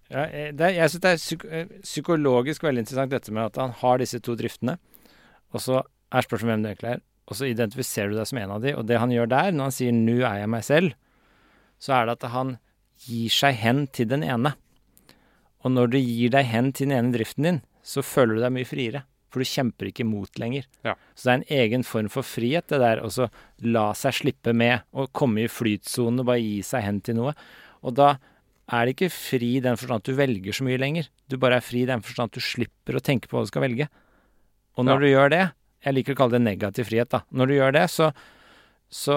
Ja, eh, er- jeg syns det er psyk eh, psykologisk veldig interessant dette med at han har disse to driftene, og så er spørsmålet hvem det egentlig er, og så identifiserer du deg som en av de, og det han gjør der, når han sier 'nu er jeg meg selv', så er det at han gir seg hen til den ene. Og når du gir deg hen til den ene driften din, så føler du deg mye friere. For du kjemper ikke imot lenger. Ja. Så det er en egen form for frihet, det der å la seg slippe med. Og komme i flytsonen og bare gi seg hen til noe. Og da er det ikke fri i den forstand at du velger så mye lenger. Du bare er fri i den forstand at du slipper å tenke på hva du skal velge. Og når Ja. du gjør det Jeg liker å kalle det negativ frihet, da. Når du gjør det, så, så,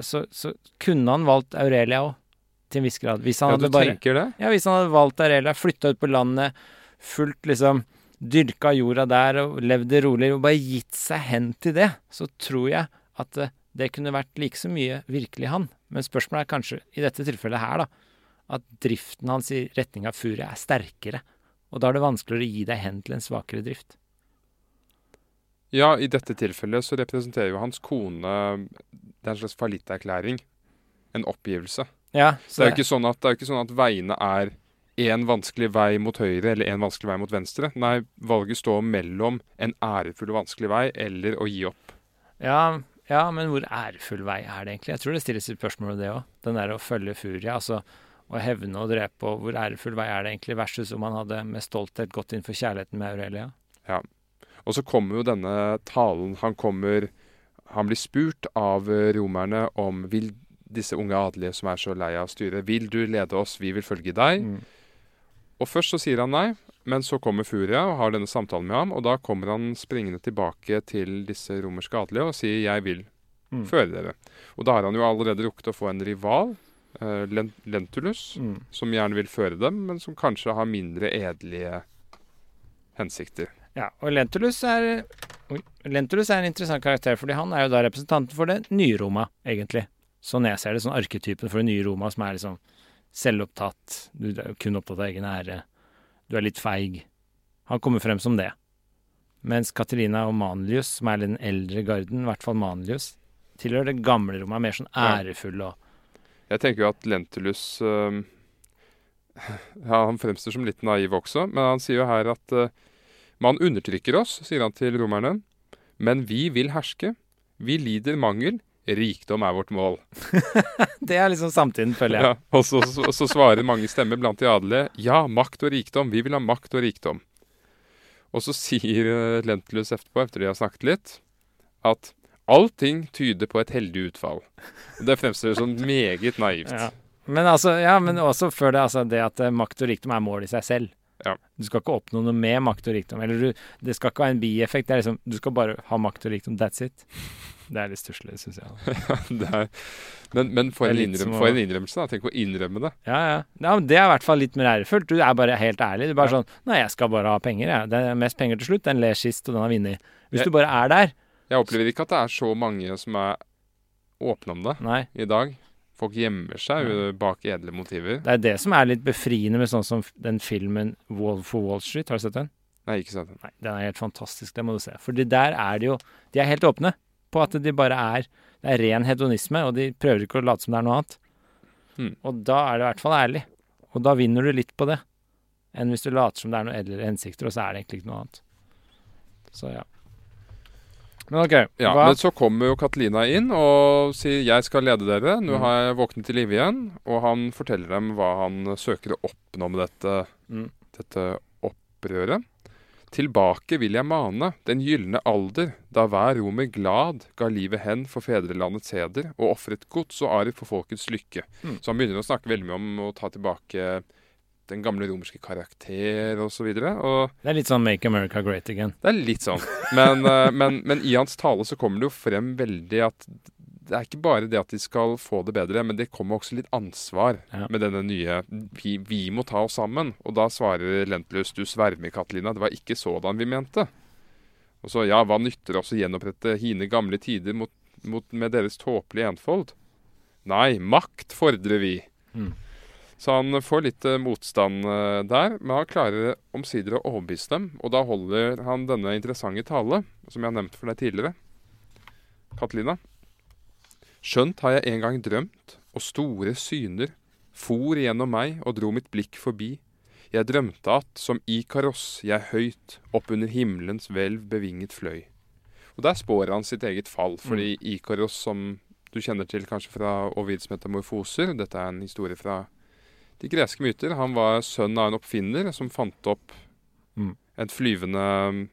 så, så kunne han valgt Aurelia òg, til en viss grad. Hvis han Ja, du hadde bare tenker det? ja, hvis han hadde valgt Aurelia, flytta ut på landet, fulgt liksom Dyrka jorda der og levd det rolig og bare gitt seg hen til det, så tror jeg at eh, det kunne vært like så mye virkelig han. Men spørsmålet er kanskje, i dette tilfellet her, da, at driften hans i retning av Furia er sterkere. Og da er det vanskeligere å gi deg hen til en svakere drift. Ja, i dette tilfellet så representerer jo hans kone Det er en slags fallitterklæring. En oppgivelse. Ja, Så det er jo ikke sånn at, det er jo ikke sånn at veiene er én vanskelig vei mot høyre eller én vanskelig vei mot venstre. Nei, valget står mellom en ærefull og vanskelig vei eller å gi opp. Ja, ja, men hvor ærefull vei er det egentlig? Jeg tror det stilles et spørsmål om det òg. Den der å følge Furia, altså å hevne og drepe, og hvor ærefull vei er det egentlig, versus om han hadde med stolthet gått inn for kjærligheten med Aurelia. Ja. Og så kommer jo denne talen Han kommer Han blir spurt av eh, romerne om vil disse unge adelige som er så lei av styret, vil du lede oss, vi vil følge deg. Mm. Og først så sier han nei, men så kommer Furia og har denne samtalen med ham, og da kommer han springende tilbake til disse romerske adelige og sier 'jeg vil Mm. føre dere'. Og da har han jo allerede rukket å få en rival, eh, Lentulus, Mm. som gjerne vil føre dem, men som kanskje har mindre edelige hensikter. Ja, og Lentulus er Lentulus er en interessant karakter, fordi han er jo da representanten for det nye Roma, egentlig. Sånn jeg ser det, sånn arketypen for det nye Roma, som er liksom selvopptatt, du er kun opptatt av egen ære, du er litt feig. Han kommer frem som det. Mens Katarina og Manlius, som er den eldre garden, i hvert fall Manlius, tilhører det gamle rommet, er mer sånn ærefull og Jeg tenker jo at Lentulus øh, ja, Han fremstår som litt naiv også, men han sier jo her at øh, man undertrykker oss, sier han til romerne, men vi vil herske. Vi lider mangel. Rikdom er vårt mål. Det er liksom samtiden, føler jeg. Ja, og så, så, så svarer mange stemmer blant de adelige ja, makt og rikdom. Vi vil ha makt og rikdom. Og så sier øh, Lentulus etterpå, etter de har snakket litt, at allting tyder på et heldig utfall. Og det fremstår som meget naivt. Ja. Men altså, ja, men også før det, altså det at eh, makt og rikdom er mål i seg selv. Ja. Du skal ikke oppnå noe med makt og rikdom. Eller du, det skal ikke ha en bieffekt. Det er liksom, du skal bare ha makt og rikdom. That's it. Det er litt stusslig, syns jeg. er, men, men for, en innrøm, å- for en innrømmelse, da. Tenk å innrømme det. Ja, ja. ja men det er i hvert fall litt mer ærefullt. Du er bare helt ærlig. Du er bare Ja. sånn Nei, jeg skal bare ha penger, jeg. Det er mest penger til slutt. Den ler sist, og den har vunnet. Hvis Jeg- du bare er der Jeg opplever ikke at det er så mange som er åpne om det Nei. i dag. Folk gjemmer seg jo bak edle motiver. Det er det som er litt befriende med sånn som den filmen Wall for Wall Street. Har du sett den? Nei, ikke sett den. Nei, den er helt fantastisk. Det må du se. For der er det jo De er helt åpne på at de bare er Det er ren hedonisme, og de prøver ikke å late som det er noe annet. Mm. Og da er det i hvert fall ærlig. Og da vinner du litt på det. Enn hvis du later som det er noen edlere hensikter, og så er det egentlig ikke noe annet. Så ja. Men OK. Ja, hva Men så kommer jo Katelina inn og sier 'jeg skal lede dere'. Nå Mm. har jeg våknet til live igjen. Og han forteller dem hva han søker å oppnå med dette, Mm. dette opprøret. Tilbake vil jeg mane den gylne alder, da hver romer glad ga livet hen for fedrelandets heder og ofret gods og arv for folkets lykke. Mm. Så han begynner å snakke veldig mye om å ta tilbake den gamle romerske karakter osv. Det er litt sånn Make America Great Again. det er litt sånn. Men, eh, men, men i hans tale så kommer det jo frem veldig at det er ikke bare det at de skal få det bedre, men det kommer også litt ansvar Ja. med denne nye vi, vi må ta oss sammen. Og da svarer Lentulus du svermer, Katalina. Det var ikke sådan vi mente. Og så ja, hva nytter oss å gjenopprette hine gamle tider mot, mot, med deres tåpelige enfold? Nei, makt fordrer vi. Mm. Så han får litt eh, motstand eh, der, men han klarer omsider å overbevise dem. Og da holder han denne interessante tale, som jeg har nevnt for deg tidligere. Katalina. Skjønt har jeg en gang drømt, og store syner for gjennom meg og dro mitt blikk forbi. Jeg drømte at, som Ikaros, jeg høyt opp under himmelens hvelv bevinget fløy. Og der spår han sitt eget fall, fordi Ikaros, som du kjenner til kanskje fra Ovids metamorfoser, dette er en historie fra de greske myter, han var sønn av en oppfinner som fant opp Mm. et flyvende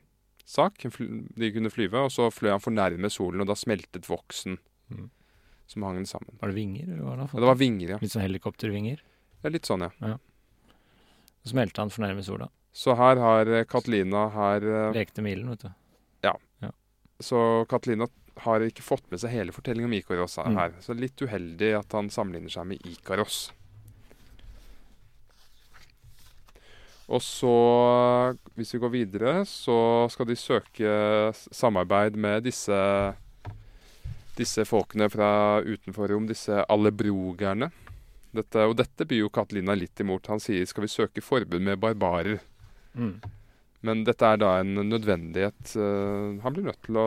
sak. De kunne flyve, og så fløy han for nærme solen, og da smeltet voksen Mm. Som hang den sammen. Var det vinger, eller var det? Ja, det var vinger, ja. Litt sånn helikoptervinger. ja. Litt sånn, ja. Så smelte han for nærme sola. Så her har Catalina her eh, Lekte milen, vet du. Ja. Så Catalina har ikke fått med seg hele fortellingen om Ikaros her. Mm. Så litt uheldig at han sammenligner seg med Ikaros. Og så, hvis vi går videre, så skal de søke samarbeid med disse disse folkene fra utenfor Rom, disse alebrogerne. Dette, og dette byr jo Katalina litt imot. Han sier skal vi søke forbud med barbarer. Mm. Men dette er da en nødvendighet uh, han blir nødt til å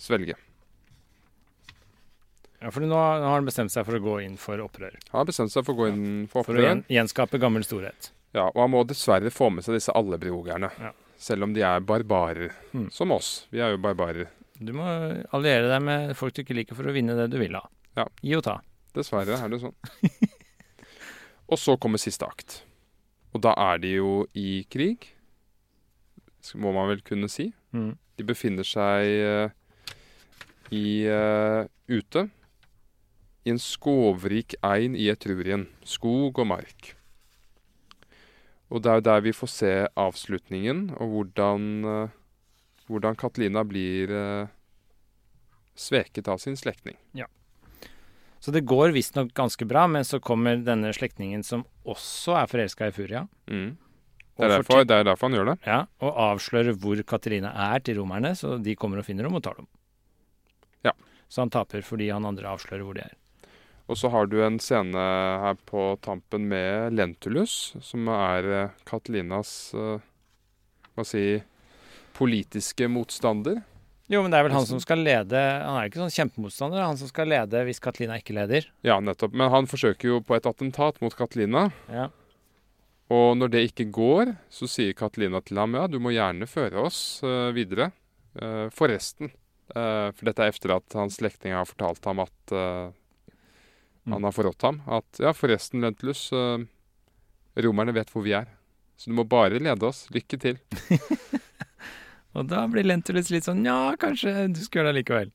svelge. Ja, for nå har han bestemt seg for å gå inn for opprør. Han har bestemt seg for å gå inn for opprør. For å gjen, gjenskape gammel storhet. Ja, og han må dessverre få med seg disse allebrogerne. Ja. Selv om de er barbarer, Mm. som oss. Vi er jo barbarer. Du må alliere deg med folk du ikke liker for å vinne det du vil ha. Ja. Gi og ta. Dessverre er det sånn. og så kommer siste akt. Og da er de jo i krig, må man vel kunne si. Mm. De befinner seg eh, i uh, ute i en skovrik ein i Etrurien. Skog og mark. Og det er jo der vi får se avslutningen, og hvordan, eh, hvordan Katalina blir eh, sveket av sin slektning. Så det går visstnok ganske bra, men så kommer denne slektningen som også er forelska i Furia, Mm. Det, er derfor, det er derfor han gjør det. ja, og avslører hvor Katarina er til romerne, så de kommer og finner dem og tar dem. Ja. Så han taper fordi han andre avslører hvor de er. Og så har du en scene her på tampen med Lentulus, som er eh, Katalinas eh, hva si politiske motstander. Jo, men det er vel han som skal lede Han er ikke sånn kjempemotstander, han som skal lede hvis Katalina ikke leder. Ja, nettopp. Men han forsøker jo på et attentat mot Katalina. Ja. Og når det ikke går, så sier Katalina til ham ja, du må gjerne føre oss uh, videre. Uh, forresten. Uh, for dette er etter at hans slektning har fortalt ham at uh, Mm. han har forrådt ham. At ja, forresten, Lentulus, romerne vet hvor vi er. Så du må bare lede oss. Lykke til. Og da blir Lentulus litt sånn Ja, kanskje du skal gjøre det likevel.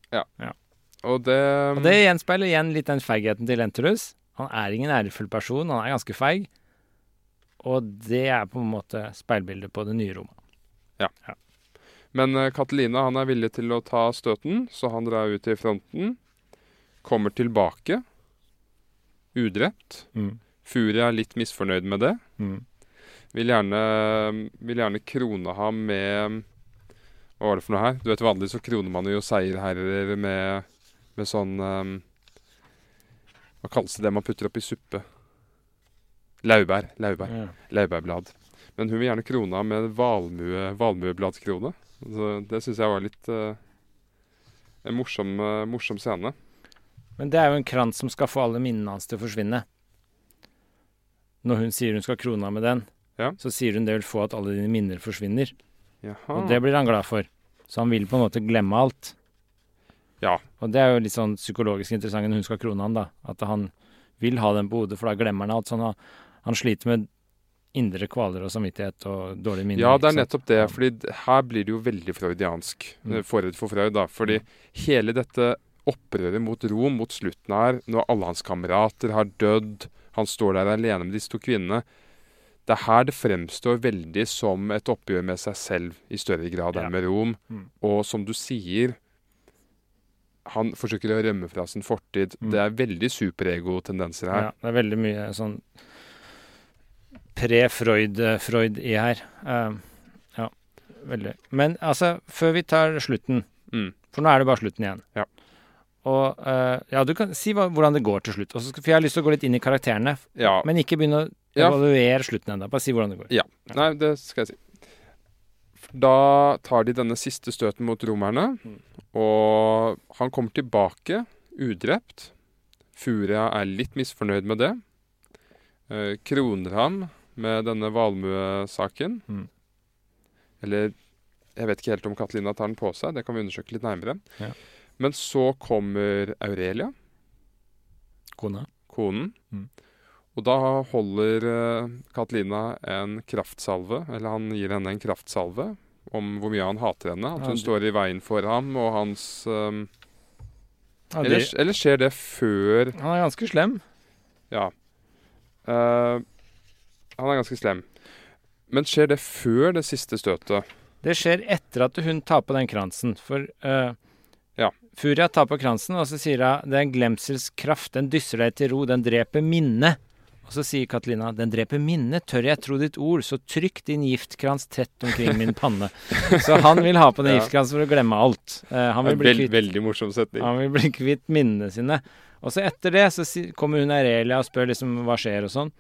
Og det, Og det gjenspeiler igjen litt den feigheten til Lentulus. Han er ingen ærefull person, han er ganske feig. Og det er på en måte speilbildet på det nye Roma. Men eh, Catalina han er villig til å ta støten, så han drar ut i fronten. Kommer tilbake udrept. Mm. Furia er litt misfornøyd med det. Mm. Vil gjerne, vil gjerne krone ham med Hva var det for noe her? Du vet Vanligvis så kroner man jo seierherrer med, med sånn um, Hva kalles det det man putter oppi suppe? Laurbær. Laurbær. Ja. Laurbærblad. Men hun vil gjerne krone ham med valmue, valmuebladskrone. Så det syns jeg var litt uh, en morsom, uh, morsom scene. Men det er jo en krans som skal få alle minnene hans til å forsvinne. Når hun sier hun skal krone ham med den, Ja. så sier hun det vil få at alle dine minner forsvinner. Jaha. Og det blir han glad for. Så han vil på en måte glemme alt. Ja. Og det er jo litt sånn psykologisk interessant når hun skal krone han, da. At han vil ha den på hodet, for da glemmer han alt. Så han, han sliter med indre kvaler og samvittighet og dårlige minner. Ja, det er nettopp det. fordi her blir det jo veldig freudiansk. Mm. eh, Forut for Freud, da. Fordi hele dette opprøret mot Rom mot slutten her, når alle hans kamerater har dødd, han står der alene med disse to kvinnene Det er her det fremstår veldig som et oppgjør med seg selv i større grad enn med Rom. Mm. Og som du sier Han forsøker å rømme fra sin fortid. Mm. Det er veldig superego-tendenser her. Ja, det er veldig mye sånn pre-Freud Freud i her. Um, ja, veldig. Men altså, før vi tar slutten, Mm. for nå er det bare slutten igjen. Ja. Og uh, ja, du kan si hva, hvordan det går til slutt. Også, for jeg har lyst til å gå litt inn i karakterene, Ja. men ikke begynne å Ja. Evaluer slutten ennå. Bare si hvordan det går. Nei, det skal jeg si. Da tar de denne siste støten mot romerne, Mm. og han kommer tilbake udrept. Furia er litt misfornøyd med det. Eh, kroner ham med denne valmuesaken. Mm. Eller jeg vet ikke helt om Katalina tar den på seg, det kan vi undersøke litt nærmere. Ja. Men så kommer Aurelia, Kona. konen. Mm. Og da holder Katelina Katalina en kraftsalve, eller han gir henne en kraftsalve, om hvor mye han hater henne. At hun står i veien for ham og hans um, det- eller, eller skjer det før Han er ganske slem. Ja. Uh, han er ganske slem. Men skjer det før det siste støtet? Det skjer etter at hun tar på den kransen. For uh, Ja. Furia tar på kransen, og så sier hun det er en glemsels kraft, den dysser deg til ro, den dreper minnet. Og så sier Katelina, den dreper minnet, tør jeg tro ditt ord, så trykk din giftkrans tett omkring min panne. så han vil ha på den Ja. giftkransen for å glemme alt. Uh, han, vil bli kvitt, veldig morsom setning. han vil bli kvitt minnene sine. Og så etter det så si, kommer hun Aurelia og spør liksom hva skjer og sånn.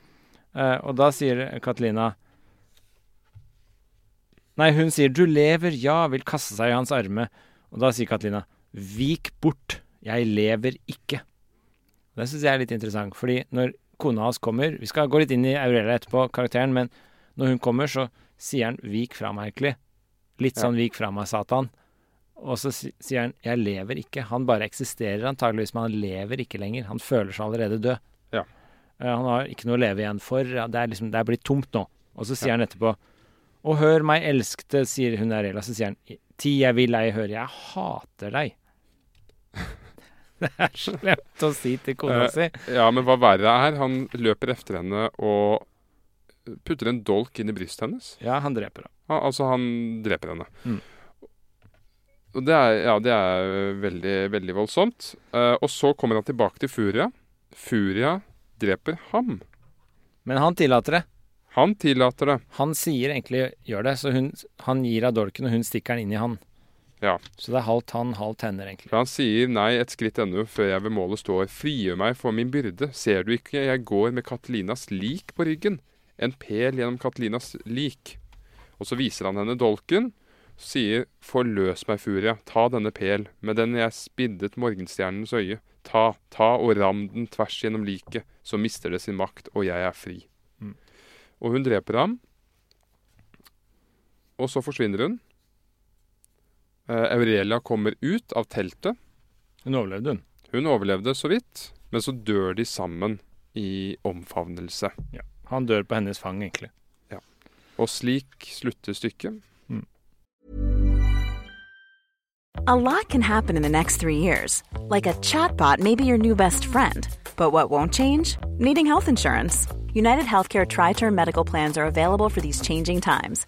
Uh, og da sier Katelina Nei, hun sier 'du lever, ja', vil kaste seg i hans arme. Og da sier Katelina 'vik bort, jeg lever ikke'. Det syns jeg er litt interessant, fordi når kona hans kommer Vi skal gå litt inn i Aurelia etterpå, karakteren, men når hun kommer, så sier han 'vik fra meg', egentlig. Litt sånn 'vik fra meg, Satan'. Og så sier han 'jeg lever ikke'. Han bare eksisterer antageligvis, men han lever ikke lenger. Han føler seg allerede død. Ja. Eh, han har ikke noe å leve igjen for. Det, er liksom, det er blitt tomt nå. Og så sier han etterpå 'Å, hør meg, elskede', sier hun Arela. Så sier han 'Ti jeg vil ei høre, jeg hater deg'. det er slemt å si til kona Eh, si. Ja, men hva verre er, han løper efter henne og putter en dolk inn i brystet hennes. Ja, han dreper henne. Ja, altså, han dreper henne. Mm. Og det er, ja, det er veldig, veldig voldsomt. Uh, og så kommer han tilbake til Furia. Furia dreper ham. Men han tillater det. Han tillater det. Han sier egentlig 'gjør det', så hun, han gir av dolken, og hun stikker den inn i han. Ja. Så det er halvt han, halvt henne, egentlig. For han sier nei et skritt ennå før jeg ved målet står. Frigjør meg for min byrde. Ser du ikke jeg går med Katalinas lik på ryggen? En pæl gjennom Katalinas lik. Og så viser han henne dolken. Sier forløs meg, Furia. Ta denne pæl. Med den jeg spiddet morgenstjernens øye. Ta, ta og ram den tvers gjennom liket. Så mister det sin makt, og jeg er fri. Mm. Og hun dreper ham. Og så forsvinner hun. Eh, Aurelia kommer ut av teltet. Hun overlevde, hun. Hun overlevde så vidt, men så dør de sammen i omfavnelse. Han dør på hennes fang, egentlig. Og slik slutter stykket. A lot can happen in the next three years. Like a chatbot may be your new best friend. But what won't change? Needing health insurance. United Healthcare Tri Term Medical Plans are available for these changing times.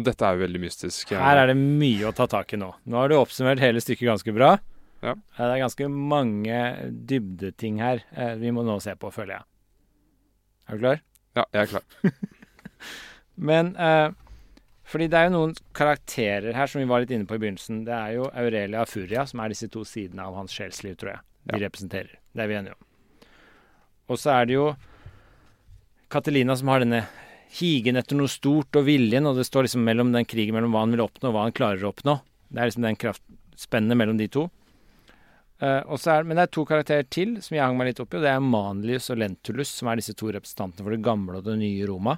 Og dette er jo veldig mystisk. Her er det mye å ta tak i nå. Nå har du oppsummert hele stykket ganske bra. Ja. Det er ganske mange dybdeting her eh, vi må nå se på, føler jeg. Er du klar? Ja, jeg er klar. Men eh, fordi det er jo noen karakterer her som vi var litt inne på i begynnelsen. Det er jo Aurelia og Furia, som er disse to sidene av hans sjelsliv, tror jeg. De Ja. representerer. Det er vi enige om. Og så er det jo Catalina som har denne higen etter noe stort og viljen, og det står liksom mellom den krigen mellom hva han vil oppnå og hva han klarer å oppnå. Det er liksom den kraftspennet mellom de to. Uh, er, men det er to karakterer til som jeg hang meg litt opp i, og det er Manlius og Lentulus, som er disse to representantene for det gamle og det nye Roma.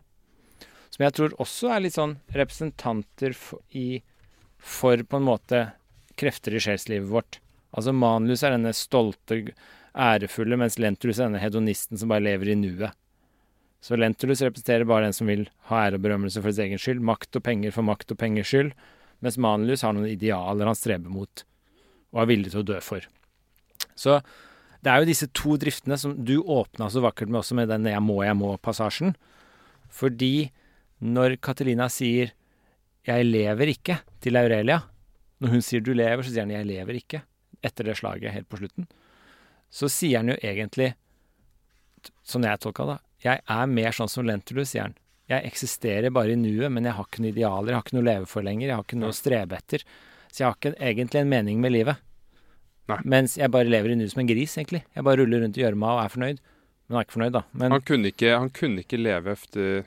Som jeg tror også er litt sånn representanter for, i, for på en måte krefter i sjelslivet vårt. Altså Manlius er denne stolte, ærefulle, mens Lentulus er denne hedonisten som bare lever i nuet. Så Lentulus representerer bare den som vil ha ære og berømmelse for sin egen skyld, makt og penger for makt og pengers skyld, mens Manlius har noen idealer han streber mot og er villig til å dø for. Så det er jo disse to driftene som du åpna så vakkert med også med den 'jeg må, jeg må'-passasjen. Fordi når Catalina sier 'jeg lever ikke' til Aurelia, Når hun sier 'du lever', så sier han 'jeg lever ikke'. Etter det slaget helt på slutten. Så sier han jo egentlig, sånn jeg tolka det, 'jeg er mer sånn som Lentulus', sier han. Jeg eksisterer bare i nuet, men jeg har ikke noen idealer, jeg har ikke noe å leve for lenger, jeg har ikke noe å strebe etter. Så jeg har ikke egentlig en mening med livet. Nei. Mens jeg bare lever i nuet som en gris, egentlig. Jeg bare ruller rundt i gjørma og er fornøyd. Men han er ikke fornøyd, da. Men Han kunne ikke, han kunne ikke leve efter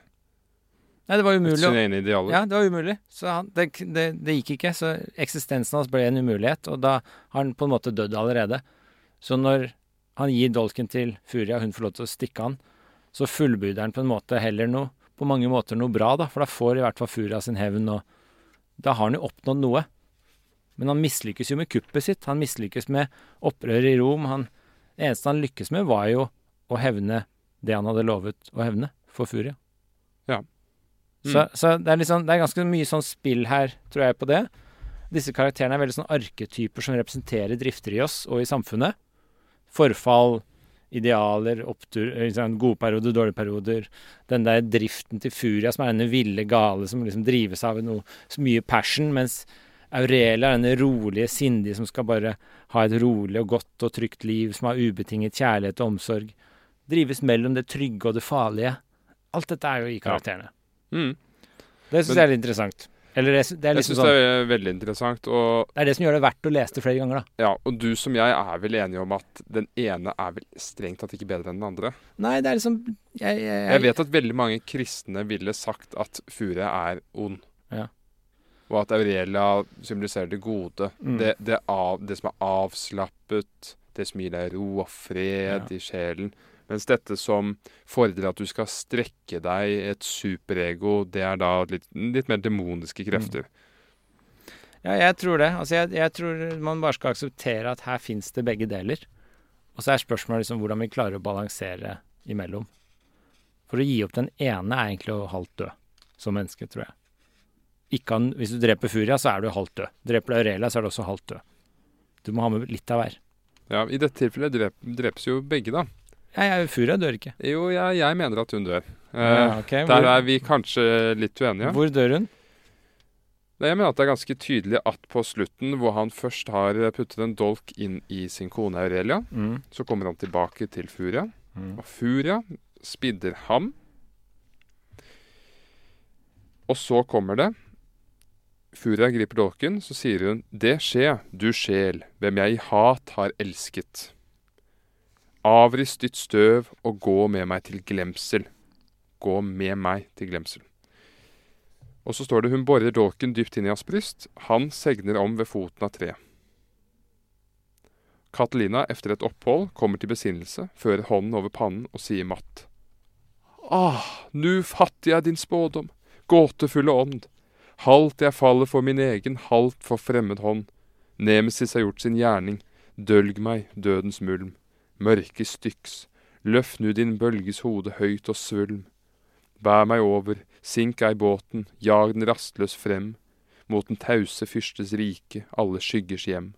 nei, det var umulig. sine egne idealer. Ja, det var umulig. Så han, det, det, det gikk ikke. Så eksistensen hans ble en umulighet, og da har han på en måte dødd allerede. Så når han gir dolken til Furia, hun får lov til å stikke han, så fullbyrder han på en måte heller noe På mange måter noe bra, da. For da får i hvert fall Furia sin hevn, og da har han jo oppnådd noe. Men han mislykkes jo med kuppet sitt. Han mislykkes med opprøret i Rom. Han, det eneste han lykkes med, var jo å hevne det han hadde lovet å hevne for Furia. Ja. Mm. Så, så det, er liksom, det er ganske mye sånn spill her, tror jeg, på det. Disse karakterene er veldig sånn arketyper som representerer drifter i oss og i samfunnet. Forfall, idealer, opptur, eh, sånn gode perioder, dårlige perioder. Den der driften til Furia som er denne ville gale som liksom drives av noe så mye passion, mens Aurelia er denne rolige, sindige som skal bare ha et rolig og godt og trygt liv, som har ubetinget kjærlighet og omsorg. Drives mellom det trygge og det farlige. Alt dette er jo i karakterene. Mm. Det syns jeg er litt interessant. Eller det, det er Jeg liksom syns sånn det er veldig interessant. Og, Det er det som gjør det verdt å lese det flere ganger, da. ja, og du som jeg er vel enige om at den ene er vel strengt tatt ikke bedre enn den andre. Nei, det er liksom Jeg, jeg, Jeg vet at veldig mange kristne ville sagt at Fure er ond. Ja. Og at Aurelia symboliserer det gode. Mm. Det, det, av, det som er avslappet, det som gir deg ro og fred Ja. i sjelen. Mens dette som fordrer at du skal strekke deg, et superego, det er da litt, litt mer demoniske krefter. Ja, jeg tror det. Altså, jeg, jeg tror man bare skal akseptere at her fins det begge deler. Og så er spørsmålet liksom hvordan vi klarer å balansere imellom. For å gi opp den ene er egentlig å halvt dø som menneske, tror jeg. Ikke an, hvis du dreper Furia, så er du halvt død. Dreper du Aurelia, så er du også halvt død. Du må ha med litt av hver. Ja, I dette tilfellet drep, drepes jo begge, da. Ja, Furia dør ikke. Jo, jeg, jeg mener at hun dør. Eh, Ja, okay. Der er vi kanskje litt uenige. hvor dør hun? Jeg mener at det er ganske tydelig at på slutten, hvor han først har puttet en dolk inn i sin kone Aurelia, Mm. så kommer han tilbake til Furia. Mm. Og Furia spidder ham. Og så kommer det. Furia griper dolken, så sier hun, Det skje, du sjel, hvem jeg i hat har elsket. Avrist ditt støv og gå med meg til glemsel. Gå med meg til glemsel. Og så står det hun borer dolken dypt inn i hans bryst. Han segner om ved foten av treet. Catalina, efter et opphold, kommer til besinnelse, fører hånden over pannen og sier matt. Ah, nu fatter jeg din spådom, gåtefulle ånd. Halvt jeg faller for min egen, halvt for fremmed hånd. Nemesis har gjort sin gjerning, dølg meg, dødens mulm. Mørke styks, løft nu din bølges hode høyt og svulm. Bær meg over, sink ei båten, jag den rastløs frem, mot den tause fyrstes rike, alle skyggers hjem.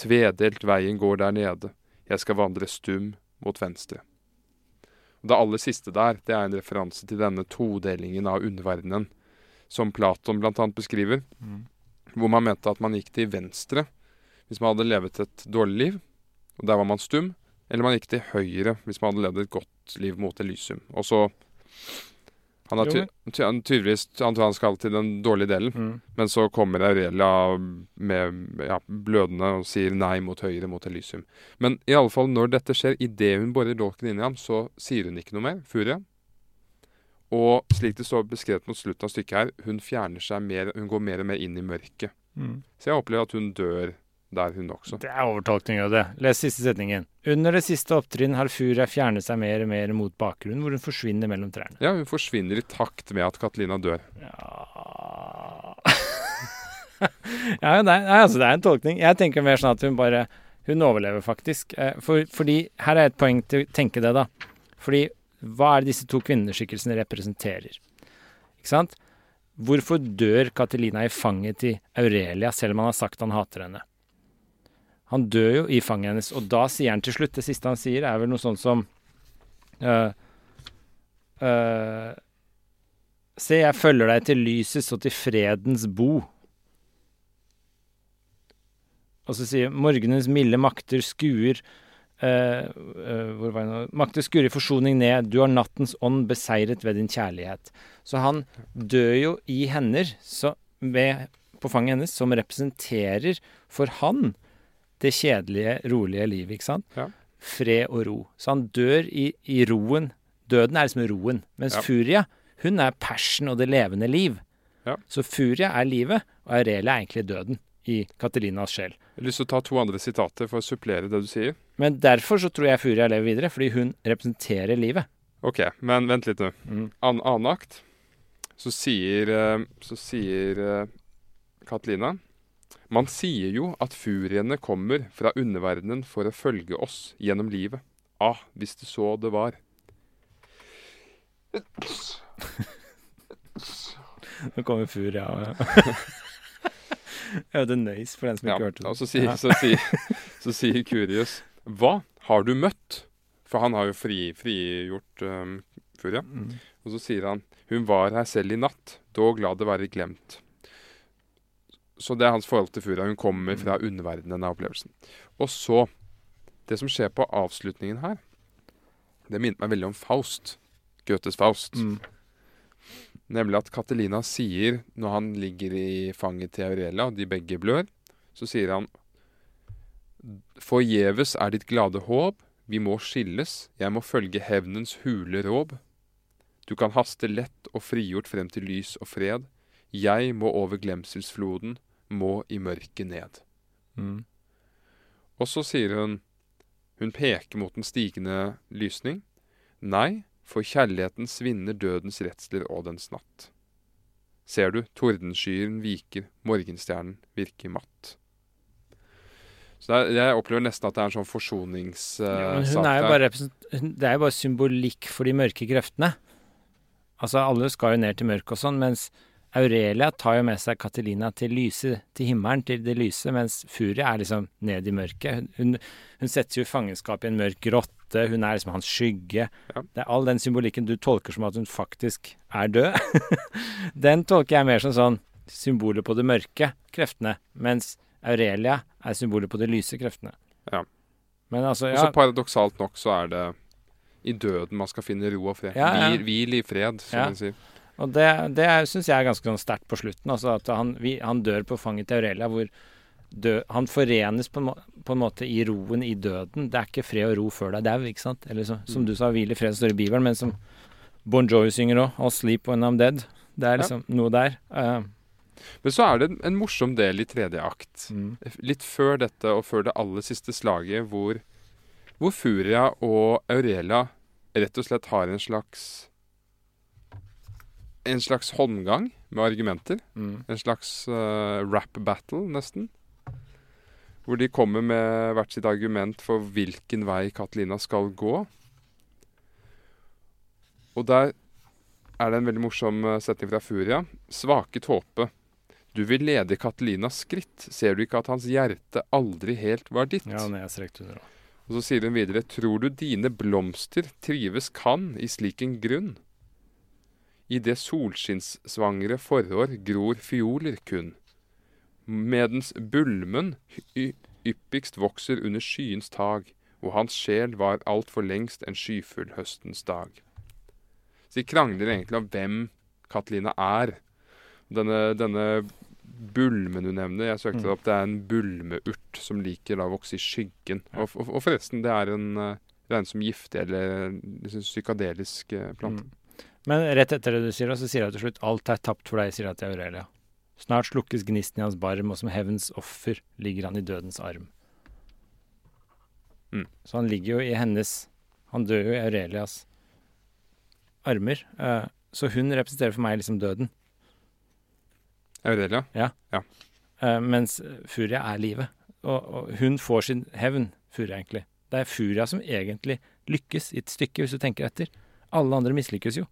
Tvedelt veien går der nede, jeg skal vandre stum mot venstre. Og Det aller siste der, det er en referanse til denne todelingen av underverdenen, som Platon annet beskriver, hvor man mente at man gikk til venstre hvis man hadde levet et dårlig liv, og der var man stum, eller man gikk til høyre hvis man hadde levd et godt liv mot Elysium. Og så han har ty ty han tydeligvis han tror han skal til den dårlige delen, Mm. men så kommer Aurelia med ja, blødende og sier nei mot høyre, mot Elysium. Men i alle fall når dette skjer, idet hun borer dolken inn i ham, så sier hun ikke noe mer, Furia. Og slik det står beskrevet mot slutten av stykket her, hun fjerner seg mer, hun går mer og mer inn i mørket. Mm. Så jeg opplever at hun dør der, hun også. Det er overtolkning av det. Les siste setningen. Under det siste opptrinn har Furia fjernet seg mer og mer mot bakgrunnen, hvor hun forsvinner mellom trærne. Ja, hun forsvinner i takt med at Katelina dør. Ja Ja, det er, altså, det er en tolkning. Jeg tenker mer sånn at hun bare Hun overlever faktisk. Eh, For, fordi Her er et poeng til å tenke det, da. Fordi hva er det disse to kvinneskikkelsene representerer? Ikke sant? Hvorfor dør Katelina i fanget til Aurelia, selv om han har sagt han hater henne? Han dør jo i fanget hennes, og da sier han til slutt Det siste han sier, er vel noe sånt som uh, uh, Se, jeg følger deg til lysets og til fredens bo. Og så sier morgenens milde makter skuer uh, Hvor? Makter skuer i forsoning ned, du har nattens ånd beseiret ved din kjærlighet. Så han dør jo i hender så, ved, på fanget hennes, som representerer for han det kjedelige, rolige livet, ikke sant? Ja. Fred og ro. Så han dør i, i roen. Døden er liksom roen. Mens Ja. Furia, hun er passion og det levende liv. Ja. Så Furia er livet, og Aurelia er egentlig døden i Catalinas sjel. Jeg har lyst til å ta to andre sitater for å supplere det du sier. Men derfor så tror jeg Furia lever videre, fordi hun representerer livet. Ok, men vent litt nå. Mm. An annen akt, så sier, eh, så sier Catalina Katalina Man sier jo at furiene kommer fra underverdenen for å følge oss gjennom livet. Ah, hvis det så det var. Nå kommer Furia Ja. Jeg hørte nøys for den som Ja, ikke hørte det. og så sier, Ja. så, sier, så sier Kurius Hva har du møtt? For han har jo fri, frigjort um, Furia. Mm. Og så sier han Hun var her selv i natt, dog la det være glemt. Så det er hans forhold til Furia. Hun kommer fra underverdenen av opplevelsen. Og så Det som skjer på avslutningen her, det minnet meg veldig om Faust. Goethes Faust. Mm. Nemlig at Catelina sier, når han ligger i fanget til Aurelia, og de begge blør, så sier han Forgjeves er ditt glade håp, vi må skilles, jeg må følge hevnens hule råd. Du kan haste lett og frigjort frem til lys og fred. Jeg må over glemselsfloden, må i mørket ned. Mm. Og så sier hun Hun peker mot den stigende lysning. Nei, for kjærligheten svinner dødens redsler og dens natt. Ser du, tordenskyen viker, morgenstjernen virker matt. Så er, jeg opplever nesten at det er en sånn Ja, forsoningssak Uh, ja, er bare Det er jo bare symbolikk for de mørke kreftene. Altså, alle skal jo ned til mørket og sånn, mens Aurelia tar jo med seg Catalina til lyse, til himmelen, til det lyse, mens Furia er liksom ned i mørket. Hun, hun settes jo i fangenskap i en mørk grotte, hun er liksom hans skygge. Ja. Det er all den symbolikken du tolker som at hun faktisk er død. den tolker jeg mer som sånn symbolet på det mørke kreftene, mens Aurelia er symbolet på de lyse kreftene. Ja. Men altså, Og så paradoksalt nok så er det i døden man skal finne ro og fred. Ja, ja. Hvil, hvil i fred, som Ja. man sier. Og det, det syns jeg er ganske sånn sterkt på slutten. Altså at han, vi, han dør på fanget til Aurelia, hvor dø, han forenes på en, må, på en måte i roen i døden. Det er ikke fred og ro før det er dau, ikke sant? Eller så, som Mm. du sa, hvil i fred står i Bibelen, men som Bon Jovi synger òg. I'll sleep when I'm dead. Det er liksom noe der. Uh, Men så er det en, en morsom del i tredje akt. mm. Litt før dette og før det aller siste slaget, hvor, hvor Furia og Aurelia rett og slett har en slags En slags håndgang med argumenter. Mm. En slags uh, rap battle, nesten. Hvor de kommer med hvert sitt argument for hvilken vei Catalina skal gå. Og der er det en veldig morsom eh, setning fra Furia. Svake tåpe. Du vil lede Catalinas skritt. Ser du ikke at hans hjerte aldri helt var ditt? Ja, er strekt under. Og så sier hun videre, tror du dine blomster trives kan i slik en grunn? I det solskinnssvangre forår gror fioler kun. Medens bulmen yppigst vokser under skyens tag, og hans sjel var altfor lengst en skyfull høstens dag. Så de krangler egentlig om hvem Katelina er. Denne, denne bulmen du nevner, jeg søkte det opp, det er en bulmeurt som liker å vokse i skyggen. Og, og, og forresten, det er en uh, regnes som giftig eller liksom, psykadelisk eh, plante. Mm. Men rett etter det du sier, så sier jeg til slutt alt er tapt for deg, sier jeg til Aurelia. Snart slukkes gnisten i hans barm, og som hevns offer ligger han i dødens arm. Mm. Så han ligger jo i hennes Han dør jo i Aurelias armer. eh, så hun representerer for meg liksom døden. Aurelia? Ja. mens Furia er livet. Og, og hun får sin hevn, Furia, egentlig. Det er Furia som egentlig lykkes i et stykke, hvis du tenker etter. Alle andre mislykkes jo.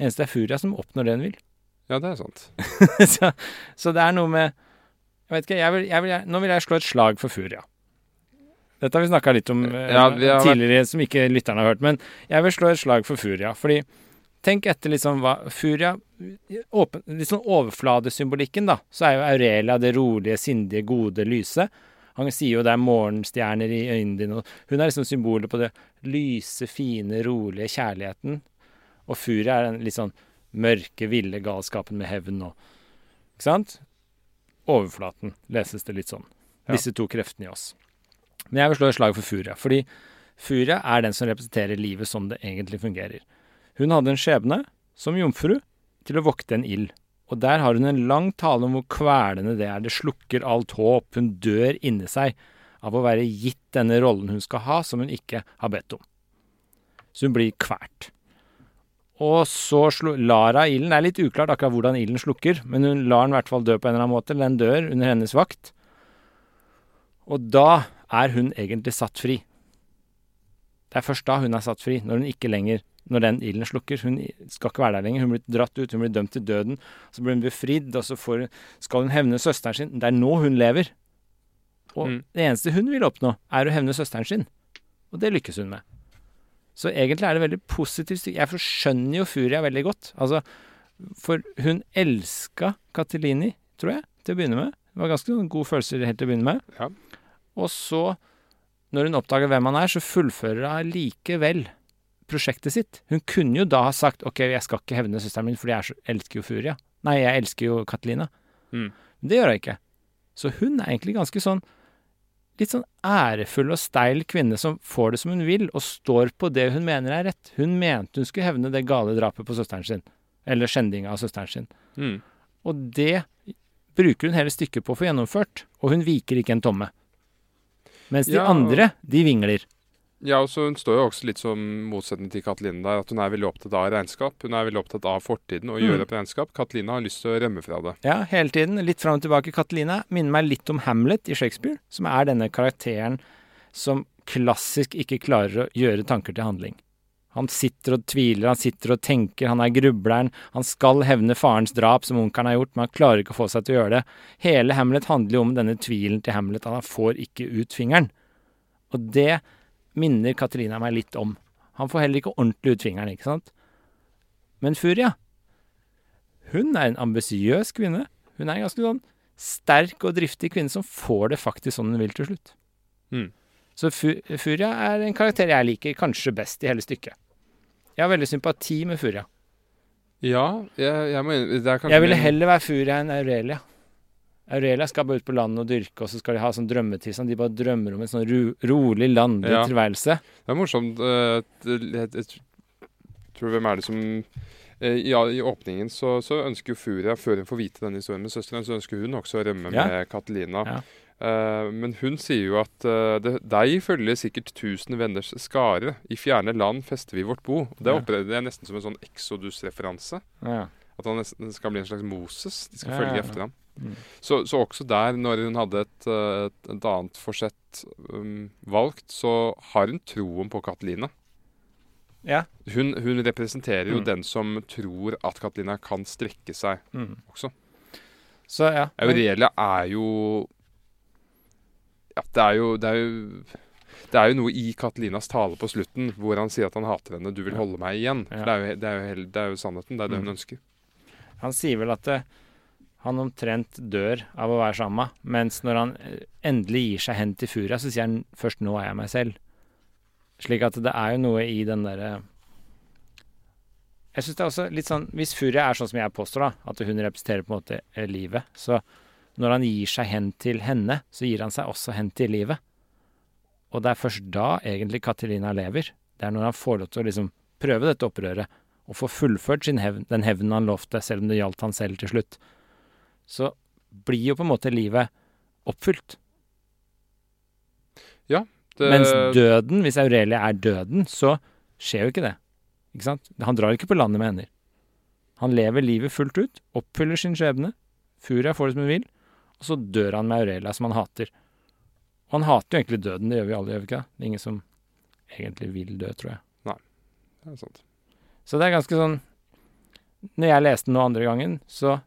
Eneste er Furia som oppnår det hun vil. Ja, det er sant. så, så det er noe med Jeg vet ikke, jeg vil, jeg vil, nå vil jeg slå et slag for Furia. Dette har vi snakka litt om eh, Ja, vært- tidligere, som ikke lytterne har hørt. Men jeg vil slå et slag for Furia. Fordi tenk etter liksom hva Furia åpen, Litt sånn overfladesymbolikken, da. Så er jo Aurelia det rolige, sindige, gode, lyse. Han sier jo det er morgenstjerner i øynene dine. og Hun er liksom symbolet på det lyse, fine, rolige kjærligheten. Og Furia er den litt sånn mørke, ville galskapen med hevn og Ikke sant? Overflaten leses det litt sånn. Ja. Disse to kreftene i oss. Men jeg vil slå et slag for Furia, fordi Furia er den som representerer livet som det egentlig fungerer. Hun hadde en skjebne, som jomfru, til å vokte en ild. Og der har hun en lang tale om hvor kvelende det er. Det slukker alt håp. Hun dør inni seg av å være gitt denne rollen hun skal ha, som hun ikke har bedt om. Så hun blir kvalt. Og så lar hun ilden. Det er litt uklart akkurat hvordan ilden slukker, men hun lar den i hvert fall dø på en eller annen måte. Den dør under hennes vakt. Og da er hun egentlig satt fri. Det er først da hun er satt fri, når hun ikke lenger når den ilden slukker. Hun skal ikke være der lenger. Hun blir dratt ut, hun blir dømt til døden. Så blir hun befridd, og så får, skal hun hevne søsteren sin. Det er nå hun lever. Og Mm. det eneste hun vil oppnå, er å hevne søsteren sin. Og det lykkes hun med. Så egentlig er det veldig positivt. Jeg skjønner jo Furia veldig godt. Altså, for hun elska Katilini, tror jeg, til å begynne med. Det var ganske god følelse helt til å begynne med. Ja. Og så, når hun oppdager hvem han er, så fullfører hun likevel prosjektet sitt. Hun kunne jo da ha sagt OK, jeg skal ikke hevne søsteren min, fordi jeg er så, elsker jo Furia. Nei, jeg elsker jo Catelina. Mm. Men det gjør hun ikke. Så hun er egentlig ganske sånn litt sånn ærefull og steil kvinne som får det som hun vil, og står på det hun mener er rett. Hun mente hun skulle hevne det gale drapet på søsteren sin. Eller skjendinga av søsteren sin. Mm. Og det bruker hun hele stykket på å få gjennomført. Og hun viker ikke en tomme. Mens de Ja, andre, de vingler. Ja, og så Hun står jo også litt som motsetning til Kateline der, at hun er veldig opptatt av regnskap. Hun er veldig opptatt av fortiden og Mm. gjøre opp regnskap. Kateline har lyst til å rømme fra det. Ja, hele tiden. Litt fram og tilbake. Katalina minner meg litt om Hamlet i Shakespeare, som er denne karakteren som klassisk ikke klarer å gjøre tanker til handling. Han sitter og tviler, han sitter og tenker, han er grubleren. Han skal hevne farens drap, som onkelen har gjort, men han klarer ikke å få seg til å gjøre det. Hele Hamlet handler jo om denne tvilen til Hamlet. Han får ikke ut fingeren. Og det minner Katarina meg litt om. Han får heller ikke ordentlig ut fingeren, ikke sant? Men Furia, hun er en ambisiøs kvinne. Hun er en ganske sånn sterk og driftig kvinne som får det faktisk sånn hun vil til slutt. Mm. Så Furia er en karakter jeg liker kanskje best i hele stykket. Jeg har veldig sympati med Furia. Ja, jeg, jeg må er Jeg ville heller være Furia enn Aurelia. Aurelia skal bare ut på landet og dyrke, og så skal de ha sånn drømmetilstand. De bare drømmer om en sånn ro rolig, landlig Ja. tilværelse. Det er morsomt. eh, jeg, jeg tror Hvem er det som eh, ja, I åpningen så, så ønsker jo Furia, før hun får vite denne historien med søsteren, så ønsker hun også å rømme Ja. med Catalina. Ja. Uh, men hun sier jo at uh, det, deg følger sikkert tusen venners skare. I fjerne land fester vi vårt bo. Det, Ja. opplevde jeg nesten som en sånn Exodus-referanse. Ja. At han nesten skal bli en slags Moses. De skal Ja, følge etter ham. Mm. Så, så også der, når hun hadde et, eh, et, et annet forsett um, valgt, så har hun troen på Katelina. ja. Hun, hun representerer jo Mm. den som tror at Katelina kan strekke seg Mm. også. Så ja. Aurelia er jo Ja, det er jo Det er jo, det er jo noe i Katelinas tale på slutten hvor han sier at han hater henne. 'Du vil holde meg igjen'. Ja. Det, er jo, det, er jo det er jo sannheten. Det er det Mm. hun ønsker. Han sier vel at eh, han omtrent dør av å være sammen med mens når han eh, endelig gir seg hen til Furia, så sier han først 'nå er jeg meg selv'. Slik at det er jo noe i den derre Jeg syns det er også litt sånn Hvis Furia er sånn som jeg påstår, da, at hun representerer på en måte eh, livet, så når han gir seg hen til henne, så gir han seg også hen til livet. Og det er først da egentlig Katarina lever. Det er når han får lov til å liksom prøve dette opprøret og få fullført sin hevn, den hevnen han lovte, selv om det gjaldt han selv til slutt, så blir jo på en måte livet oppfylt. Det, Mens døden, hvis Aurelia er døden, så skjer jo ikke det. Ikke sant? Han drar ikke på landet med hender. Han lever livet fullt ut, oppfyller sin skjebne. Furia får det som hun vil, og så dør han med Aurelia, som han hater. Og han hater jo egentlig døden, det gjør vi alle, gjør vi ikke? Det er ingen som egentlig vil dø, tror jeg. Nei, Det er sant. Så det er ganske sånn Når jeg leste den nå andre gangen, så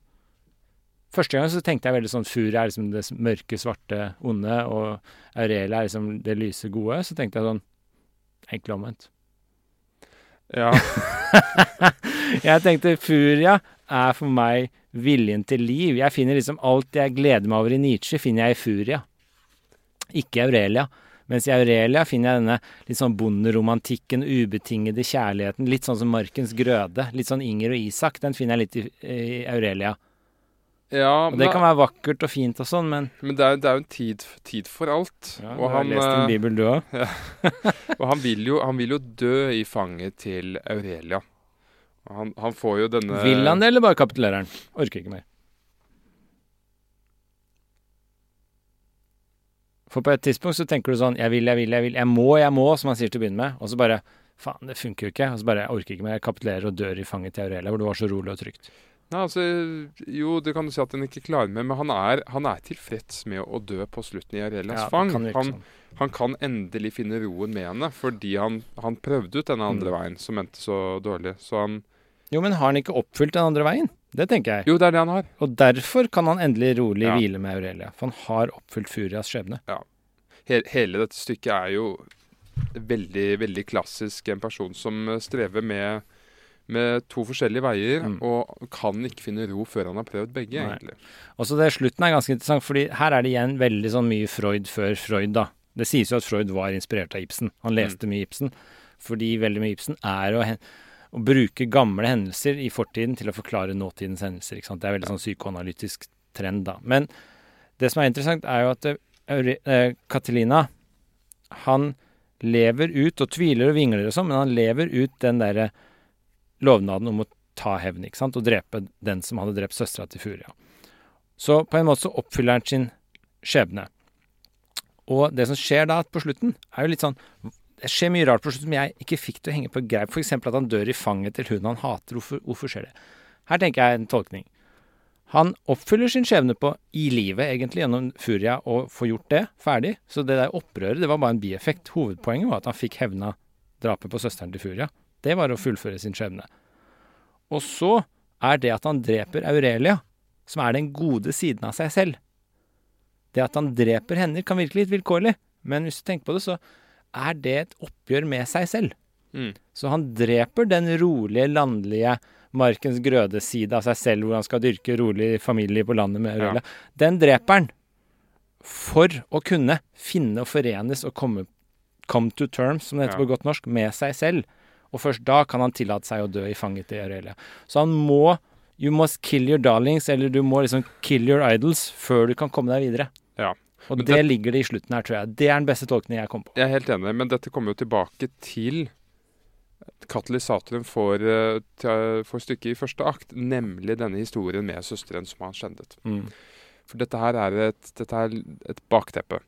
Første gangen så tenkte jeg veldig sånn Furia er liksom det mørke, svarte, onde, og Aurelia er liksom det lyse, gode. Så tenkte jeg sånn Egentlig omvendt. Ja. Jeg tenkte Furia er for meg viljen til liv. Jeg finner liksom alt jeg gleder meg over i Nietzsche, finner jeg i Furia. Ikke Aurelia. Mens i Aurelia finner jeg denne litt sånn bonderomantikken, ubetingede kjærligheten. Litt sånn som Markens grøde. Litt sånn Inger og Isak. Den finner jeg litt i, i Aurelia. Ja, Og det kan være vakkert og fint og sånn, men men det er, det er jo en tid, tid for alt. ja, og, du har han, lest en eh, bibel, du òg. og han vil, jo, han vil jo dø i fanget til Aurelia. Han, han får jo denne Vil han det, eller bare kapitulerer han? Orker ikke mer. For på et tidspunkt så tenker du sånn Jeg vil, jeg vil, jeg vil. Jeg må, jeg må, som han sier til å begynne med. Og så bare Faen, det funker jo ikke. Og så bare Jeg orker ikke mer. Jeg kapitulerer og dør i fanget til Aurelia, hvor det var så rolig og trygt. Nei, altså, jo, det kan du si at han ikke klarer med, men han er, han er tilfreds med å dø på slutten i Aurelias Ja, fang. kan Han, sånn. han kan endelig finne roen med henne, fordi han, han prøvde ut denne andre Mm. veien, som endte så dårlig. Så han Jo, men har han ikke oppfylt den andre veien? Det tenker jeg. Jo, det er det han har. Og derfor kan han endelig rolig Ja. hvile med Aurelia. For han har oppfylt Furias skjebne. Ja. hele dette stykket er jo veldig, veldig klassisk. En person som eh, strever med, med to forskjellige veier, Mm. og kan ikke finne ro før han har prøvd begge, Nei. egentlig. Og så det Slutten er ganske interessant, fordi her er det igjen veldig sånn mye Freud før Freud, da. Det sies jo at Freud var inspirert av Ibsen. Han leste mye Ibsen. Fordi veldig mye Ibsen er å, hen å bruke gamle hendelser i fortiden til å forklare nåtidens hendelser. Ikke sant? Det er veldig sånn psykoanalytisk trend, da. Men det som er interessant, er jo at eh, Aure- eh, Catelina Han lever ut, og tviler og vingler og sånn, men han lever ut den derre lovnaden om å ta hevn, ikke sant, og drepe den som hadde drept søstera til Furia. Så på en måte så oppfyller han sin skjebne. Og det som skjer da på slutten, er jo litt sånn Det skjer mye rart på slutten som jeg ikke fikk til å henge på greip. F.eks. at han dør i fanget til hun han hater. Hvorfor, hvorfor skjer det? Her tenker jeg en tolkning. Han oppfyller sin skjebne på i livet, egentlig, gjennom Furia, og får gjort det ferdig. Så det der opprøret, det var bare en bieffekt. Hovedpoenget var at han fikk hevna drapet på søsteren til Furia. Det var å fullføre sin skjebne. Og så er det at han dreper Aurelia, som er den gode siden av seg selv. Det at han dreper henne, kan virke litt vilkårlig, men hvis du tenker på det, så er det et oppgjør med seg selv. Mm. Så han dreper den rolige, landlige Markens Grøde-side av seg selv, hvor han skal dyrke rolig familie på landet med Aurelia. Den dreper han for å kunne finne og forenes og komme come to terms, som det heter Ja. på godt norsk, med seg selv. Og først da kan han tillate seg å dø i fanget til Aurelia. Så han må You must kill your darlings, eller du må liksom kill your idols før du kan komme deg videre. Ja. Og det, det- ligger det i slutten her, tror jeg. Det er den beste tolkningen jeg kom på. Jeg er helt enig, men dette kommer jo tilbake til katalysatoren for, eh, for stykket i første akt, nemlig denne historien med søsteren som han skjendet. Mm. For dette her er et, dette er et bakteppe.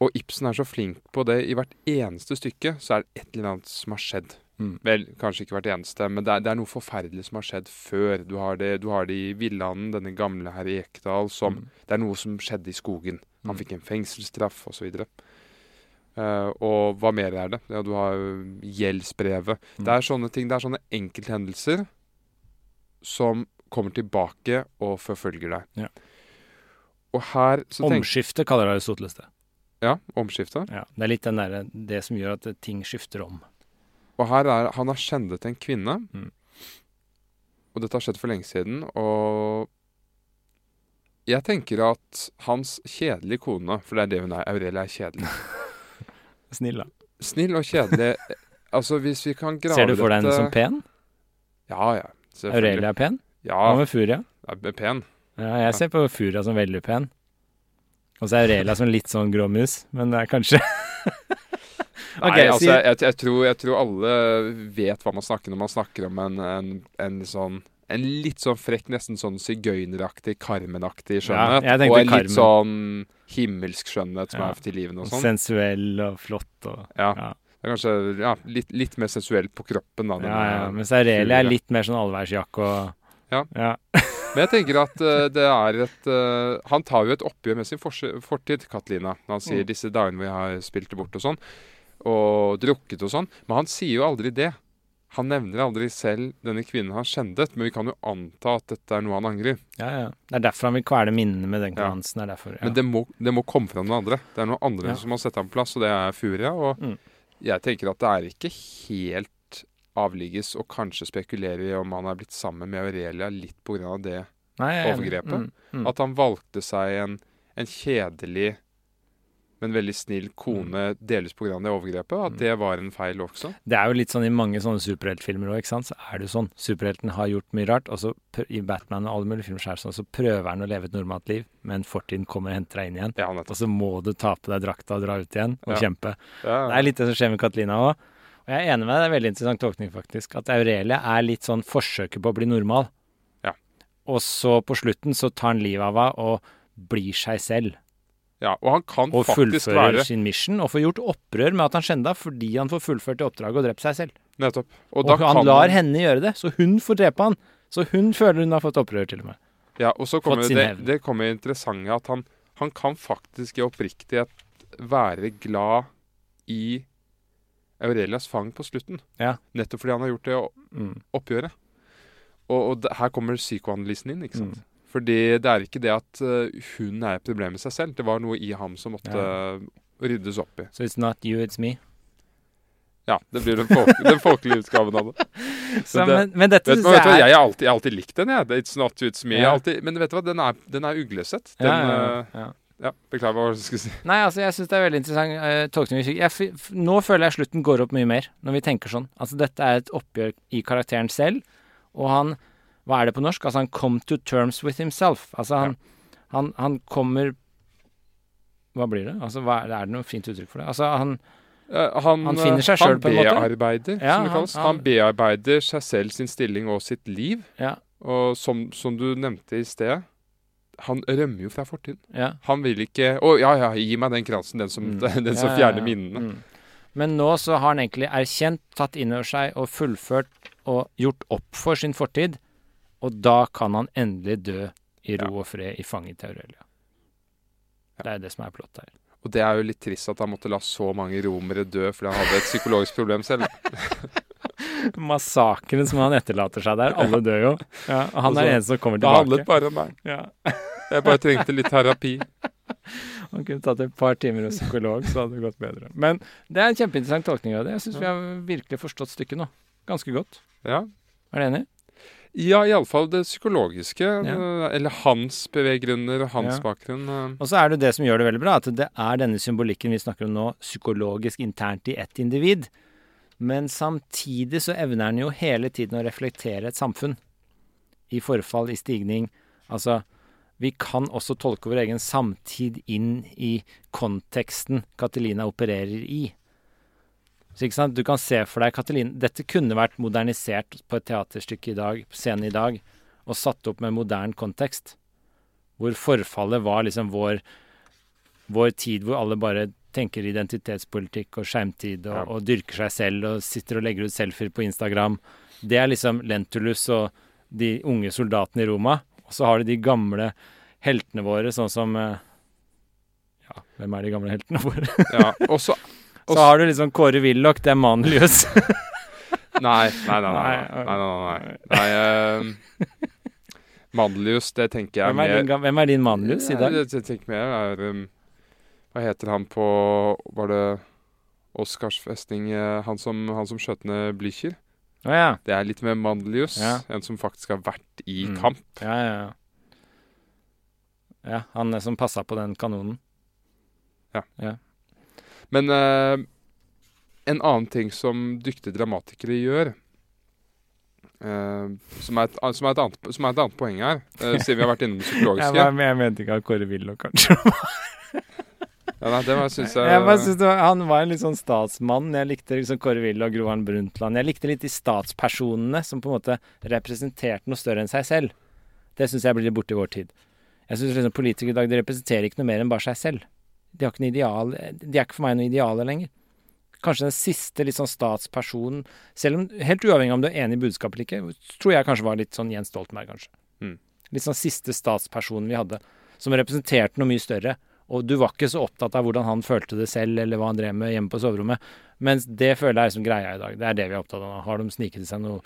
Og Ibsen er så flink på det. I hvert eneste stykke så er det et eller annet som har skjedd. Mm. Vel, kanskje ikke hvert eneste, men det er, det er noe forferdelig som har skjedd før. Du har det, du har det i Villanden, denne gamle herr Ekdal, som Mm. Det er noe som skjedde i skogen. Han Mm. fikk en fengselsstraff osv. Uh, og hva mer er det? Ja, du har gjeldsbrevet. Mm. Det er sånne ting, det er sånne enkelthendelser som kommer tilbake og forfølger deg. Ja. Og her så tenk, Omskifte kaller Aristoteles det. Ja, omskifte. Ja, det er litt der, det som gjør at ting skifter om. Og her er Han har skjendet en kvinne. Mm. Og dette har skjedd for lenge siden. Og jeg tenker at hans kjedelige kone, for det er det hun er, Aurelia er kjedelig. Snill, da. Snill og kjedelig. Altså, hvis vi kan grave dette Ser du for deg henne som pen? Ja, ja. Aurelia er pen? Ja, Hva med Furia? Ja, pen. Ja, jeg ser på Furia som veldig pen. Og så er Aurelia som litt sånn grå mus, men det er kanskje Nei, altså, jeg, jeg, tror, jeg tror alle vet hva man snakker når man snakker om en, en, en sånn en litt sånn frekk, nesten sånn sigøyneraktig, Carmen-aktig skjønnhet. Ja, og en litt sånn himmelsk skjønnhet som Ja. er til livet og sånn. sensuell og flott og Ja. ja. Det er kanskje ja, litt, litt mer sensuelt på kroppen, da. Ja, ja. Mens Aurelia er litt mer sånn allværsjakke og Ja. ja. Men jeg tenker at uh, det er et uh, Han tar jo et oppgjør med sin fortid, Katlina. Når han sier Mm. 'disse dagene vi har spilt det bort' og sånn. Og drukket og sånn. Men han sier jo aldri det. Han nevner aldri selv denne kvinnen han skjendet, men vi kan jo anta at dette er noe han angrer. ja, ja. Det er derfor han vil kvele minnene med den Ja. er derfor, ja. Men det må, det må komme fra noen andre. Det er noen andre Ja. som har sett ham på plass, og det er Furia. Og Mm. jeg tenker at det er ikke helt avligges, å kanskje spekulere i om han er blitt sammen med Aurelia litt pga. det. Nei, er. Overgrepet. Mm, mm. At han valgte seg en, en kjedelig, men veldig snill kone delvis pga. det overgrepet. At det var en feil også. Det er jo litt sånn i mange sånne superheltfilmer òg. Så er det jo sånn. Superhelten har gjort mye rart, og så i Batman og alle mulige filmer så sånn, så prøver han å leve et normalt liv, men fortiden kommer og henter deg inn igjen. Ja, Og så må du ta på deg drakta og dra ut igjen og Ja. kjempe. Ja, Det er litt det som skjer med Katalina òg. Og jeg er enig med deg, det er en veldig interessant tolkning, faktisk. At Aurelia er litt sånn forsøket på å bli normal. Ja. Og så på slutten så tar han livet av henne og blir seg selv. Ja, og han kan Og faktisk fullfører sin mission og får gjort opprør med at han skjenda fordi han får fullført det oppdraget og drept seg selv. Nettopp. Og, Og, da han lar henne gjøre det, så hun får drepe han. Så hun føler hun har fått opprør, til og med. Ja, og så kommer det, det kommer interessante at han, han kan faktisk i oppriktighet være glad i Aurelias fang på slutten. Ja. Nettopp fordi han har gjort det Mm. oppgjøret. Og, og det, her kommer psykoanalysen inn, ikke sant. Mm. Fordi det er ikke det at eh, hun er et problem med seg selv. Det var noe i ham som måtte Ja. eh, ryddes opp i. Så it's not you, it's me. Ja, det blir den, folk, den folkelige utgaven av det. Så, det- men, men dette Vet du, vet hva, jeg er har alltid, alltid likt den, jeg. It's not you, it's me. Ja. alltid, men vet du hva, den er, den er uglesett. Den, ja, ja, eh, ja. ja, Beklager hva du skulle si. Nei, altså, jeg syns det er veldig interessant uh, tolkning. Jeg, nå føler jeg slutten går opp mye mer, når vi tenker sånn. Altså, dette er et oppgjør i karakteren selv, og han Hva er det på norsk? Altså, han come to terms with himself. Altså, han, han, han kommer Hva blir det? Altså, hva er, det noe fint uttrykk for det? Altså, han Eh, han, Han finner seg sjøl, selv på en måte. bearbeider, Ja, som det kalles. Han, han- bearbeider seg selv, sin stilling og sitt liv. Ja. Og som, som du nevnte i sted, han rømmer jo fra fortiden. ja. Han vil ikke Å, ja ja, gi meg den kransen, den som, Mm. den som Ja, ja, fjerner ja. minnene. Mm. Men nå så har han egentlig erkjent, tatt inn over seg og fullført og gjort opp for sin fortid. Og da kan han endelig dø i ro og fred i fanget til Aurelia. Det er det som er plottet her. Og det er jo litt trist at han måtte la så mange romere dø fordi han hadde et psykologisk problem selv. Massakren som han etterlater seg der. Alle dør jo. Ja, han Også, er den eneste som kommer tilbake. Det handlet bare om meg. Ja. Jeg bare trengte litt terapi. Han kunne tatt et par timer hos psykolog, så hadde det gått bedre. Men det er en kjempeinteressant tolkning av det. Jeg syns vi har virkelig forstått stykket nå. Ganske godt. Ja. Er du enig? Ja, iallfall det psykologiske. Ja. eh, Eller hans beveggrunner hans Ja. bakgrunn. eh. Og så er det det som gjør det veldig bra, at det er denne symbolikken vi snakker om nå, psykologisk internt i ett individ. Men samtidig så evner han jo hele tiden å reflektere et samfunn i forfall, i stigning. Altså, vi kan også tolke vår egen samtid inn i konteksten Catelina opererer i. Så du kan se for deg Katalin, Dette kunne vært modernisert på et teaterstykke i dag, på scenen i dag, og satt opp med moderne kontekst hvor forfallet var liksom vår, vår tid hvor alle bare tenker identitetspolitikk og skjermtid og, Ja. og dyrker seg selv og sitter og legger ut selfier på Instagram. Det er liksom Lentulus og de unge soldatene i Roma. Og så har du de gamle heltene våre, sånn som eh, Ja, hvem er de gamle heltene våre? Ja, og så så har du liksom Kåre Willoch, det er Manlius. Nei, nei, nei. nei, Nei, nei, nei, nei, nei. eh, Manlius, det tenker jeg Hvem er din, mer gam- hvem er din Manlius i dag? Det tenker mer er um, Hva heter han på Var det Oscars festning? eh, Han som, han som skjøt ned Blücher? Oh, ja. Det er litt mer Manlius. Ja. En som faktisk har vært i Mm. kamp. Ja, ja, ja. Ja, han som passa på den kanonen. Men eh, en annen ting som dyktige dramatikere gjør eh, som, er et, som, er et annet, som er et annet poeng her, eh, siden vi har vært innom det Jeg, psykologiske. var- jeg mente ikke at Kåre Willoch, kanskje. Ja, nei, det var, synes jeg, Jeg bare synes var, Han var en litt sånn statsmann. Jeg likte liksom Kåre Willoch og Gro Harlem Brundtland. Jeg likte litt de statspersonene som på en måte representerte noe større enn seg selv. Det syns jeg blir litt borte i vår tid. Jeg syns liksom politikere i dag de representerer ikke noe mer enn bare seg selv. De har ikke noe ideal De er ikke for meg noe idealer lenger. Kanskje den siste litt sånn statspersonen Selv om helt uavhengig av om du er enig i budskapet eller ikke, tror jeg kanskje var litt sånn Jens Stoltenberg, kanskje. Mm. Litt sånn siste statspersonen vi hadde, som representerte noe mye større. Og du var ikke så opptatt av hvordan han følte det selv, eller hva han drev med hjemme på soverommet. Mens det føler jeg er liksom greia i dag. Det er det vi er opptatt av nå. Har de sniket seg noe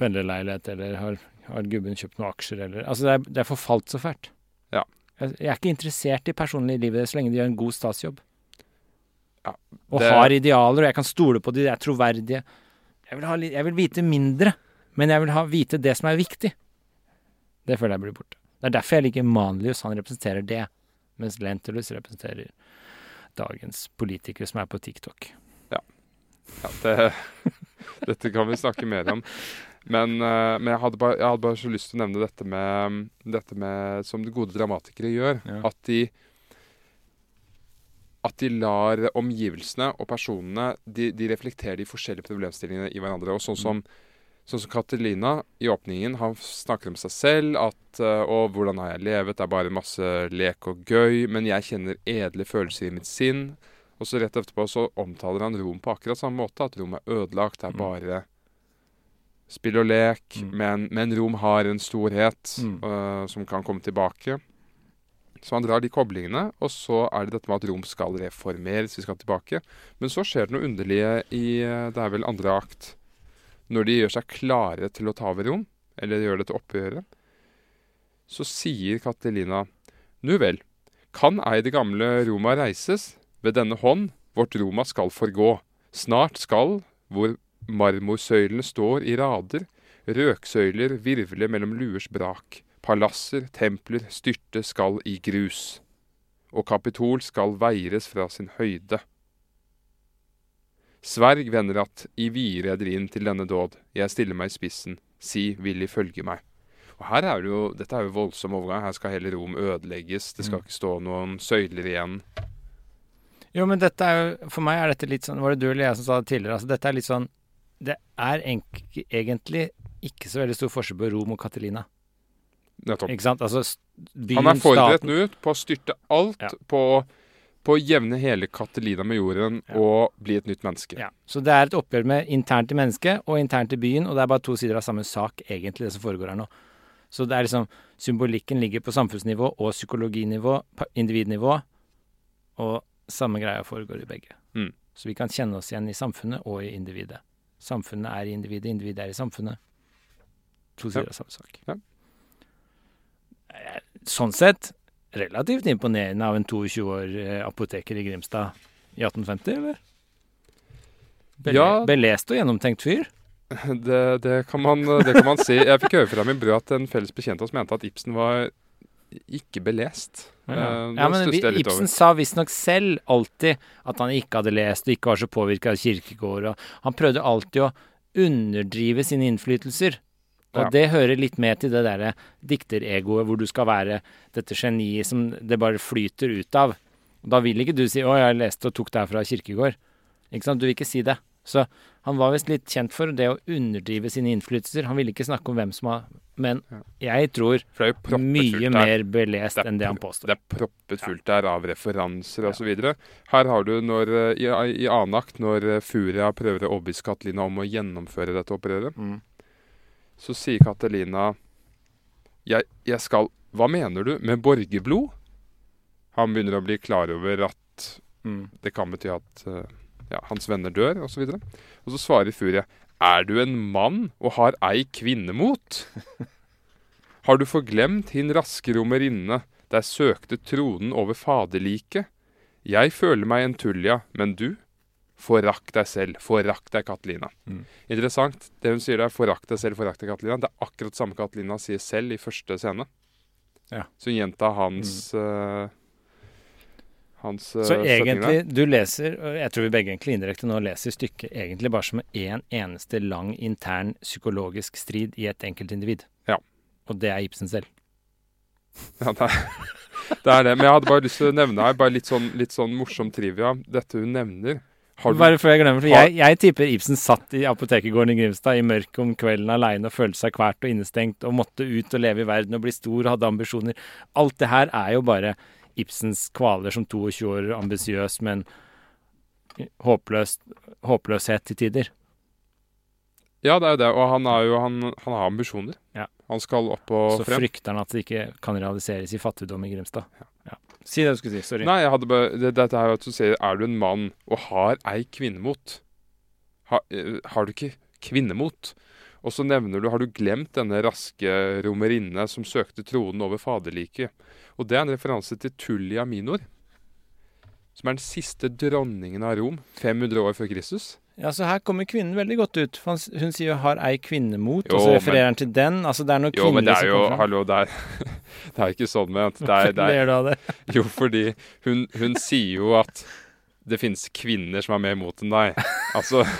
pendlerleilighet, eller har, har gubben kjøpt noen aksjer, eller Altså, det er, det er forfalt så fælt. Ja. Jeg, er ikke interessert i personlig livet så lenge de gjør en god statsjobb. Ja, og har idealer, og jeg kan stole på de, de er troverdige. jeg vil, ha, jeg vil vite mindre, men jeg vil ha, vite det som er viktig. Det føler jeg blir borte. Det er derfor jeg liker Manlius. Han representerer det, mens Lentulus representerer dagens politikere som er på TikTok. Ja, det, dette kan vi snakke mer om. Men, eh, men jeg, hadde bare, jeg hadde bare så lyst til å nevne dette med, dette med som de gode dramatikere gjør. Ja. At de at de lar omgivelsene og personene de, de reflekterer de forskjellige problemstillingene i hverandre. Og sånn som, sånn som Catalina i åpningen, han snakker om seg selv at og Å, hvordan har jeg levet? Det er bare masse lek og gøy. Men jeg kjenner edle følelser i mitt sinn. Og så rett etterpå så omtaler han Rom på akkurat samme måte. At Rom er ødelagt. Det er Mm. bare spill og lek. Mm. Men, men Rom har en storhet Mm. uh, som kan komme tilbake. Så han drar de koblingene, og så er det dette med at Rom skal reformeres, vi skal tilbake. Men så skjer det noe underlige i øh, Det er vel andre akt. Når de gjør seg klare til å ta over Rom, eller gjør det til oppgjøret, så sier Katelina Nu vel, kan ei det gamle Roma reises? Ved denne hånd vårt Roma skal forgå. Snart skal, hvor marmorsøylene står i rader, røksøyler virvler mellom luers brak. Palasser, templer, styrte skal i grus. Og Kapitol skal veires fra sin høyde. Sverg, venner, at i vide reder inn til denne dåd. Jeg stiller meg i spissen. Si, vil I følge meg? Og her er det jo, Dette er jo voldsom overgang. Her skal hele Rom ødelegges. Det skal ikke stå noen søyler igjen. Jo, men dette er jo For meg er dette litt sånn Var det du eller jeg som sa det tidligere? Altså, dette er litt sånn Det er egentlig ikke så veldig stor forskjell på Rom og Catalina. Nettopp. Ikke sant? Altså, byen, Han er forberedt nå på å styrte alt, Ja. på, på å jevne hele Katelina med jorden Ja. og bli et nytt menneske. Ja. Så det er et oppgjør med internt i mennesket og internt i byen, og det er bare to sider av samme sak, egentlig, det som foregår her nå. Så det er liksom Symbolikken ligger på samfunnsnivå og psykologinivå, individnivå, og samme greia foregår i begge. Mm. Så vi kan kjenne oss igjen i samfunnet og i individet. Samfunnet er individet, individet er i samfunnet. To sider av samme sak. Ja. Eh, Sånn sett relativt imponerende av en 22 år eh, apoteker i Grimstad i 1850, eller? Bele Ja. Belest og gjennomtenkt fyr. Det, det, kan man, det kan man si. Jeg fikk høre fra min bror at en felles bekjent av oss mente at Ibsen var ikke belest. Ja, Ja, det men Ibsen over. sa visstnok selv alltid at han ikke hadde lest og ikke var så påvirka av kirkegård. Og han prøvde alltid å underdrive sine innflytelser. Og Ja. det hører litt med til det derre dikteregoet hvor du skal være dette geniet som det bare flyter ut av. Og Da vil ikke du si 'Å, jeg leste og tok det her fra kirkegård'. Ikke sant? Du vil ikke si det. Så han var visst litt kjent for det å underdrive sine innflytelser. Han ville ikke snakke om hvem som har Men jeg tror For det er jo mye mer belest Det er enn det han påstår. Det er proppet fullt der av referanser og osv. Her har du når, eh, i, i annen akt, når eh, Furia prøver å overbevise Katelina om å gjennomføre dette opprøret, Mm. så sier Katelina jeg, jeg skal Hva mener du med borgerblod? Han begynner å bli klar over at Mm. det kan bety at eh, ja, hans venner dør, osv. Og, så og så svarer Furia Er du en mann og har ei kvinne mot? Har du forglemt hin raske romerinne, der søkte tronen over faderliket? Jeg føler meg en tulja, men du? Forakt deg selv, forakt deg, Katelina. Mm. Interessant. Det hun sier der, forakt deg selv, forakt deg, Katelina, det er akkurat samme Katelina sier selv i første scene. Ja. Så hun gjentar hans eh, hans eh, Så egentlig, du leser, jeg tror vi begge egentlig indirekte nå leser stykket egentlig bare som en eneste lang intern psykologisk strid i et enkeltindivid. Ja. Og det er Ibsen selv. Ja, det er, det er det. Men jeg hadde bare lyst til å nevne her, bare litt sånn, litt sånn morsom trivia. Dette hun nevner du, Bare før jeg glemmer, for jeg, jeg tipper Ibsen satt i apotekergården i Grimstad i mørket om kvelden aleine og følte seg kvært og innestengt og måtte ut og leve i verden og bli stor og hadde ambisjoner. Alt det her er jo bare Ibsens kvaler som 22 år ambisiøs, men håpløs, håpløshet til tider. Ja, det er jo det. Og han, er jo, han, han har ambisjoner. Ja. Han skal opp og Så frem. frykter han at det ikke kan realiseres i fattigdom i Grimstad. Ja. Si det du skulle si. Sorry. Nei, bare, det, dette her at du sier Er du en mann og har ei kvinnemot? Ha, eh, har du ikke kvinnemot? Og så nevner du Har du glemt denne raske romerinne som søkte tronen over faderliket? Og det er en referanse til Tullia Minor, som er den siste dronningen av Rom 500 år før Kristus. Ja, så her kommer kvinnen veldig godt ut. For hun sier jo 'har ei kvinne mot', Jo, og så men- refererer han til den. Altså det er noe Jo, men det er jo. Hallo, det er, det er ikke sånn ment. Er, Ler du av det? jo, fordi hun, hun sier jo at det finnes kvinner som er mer imot enn deg. Altså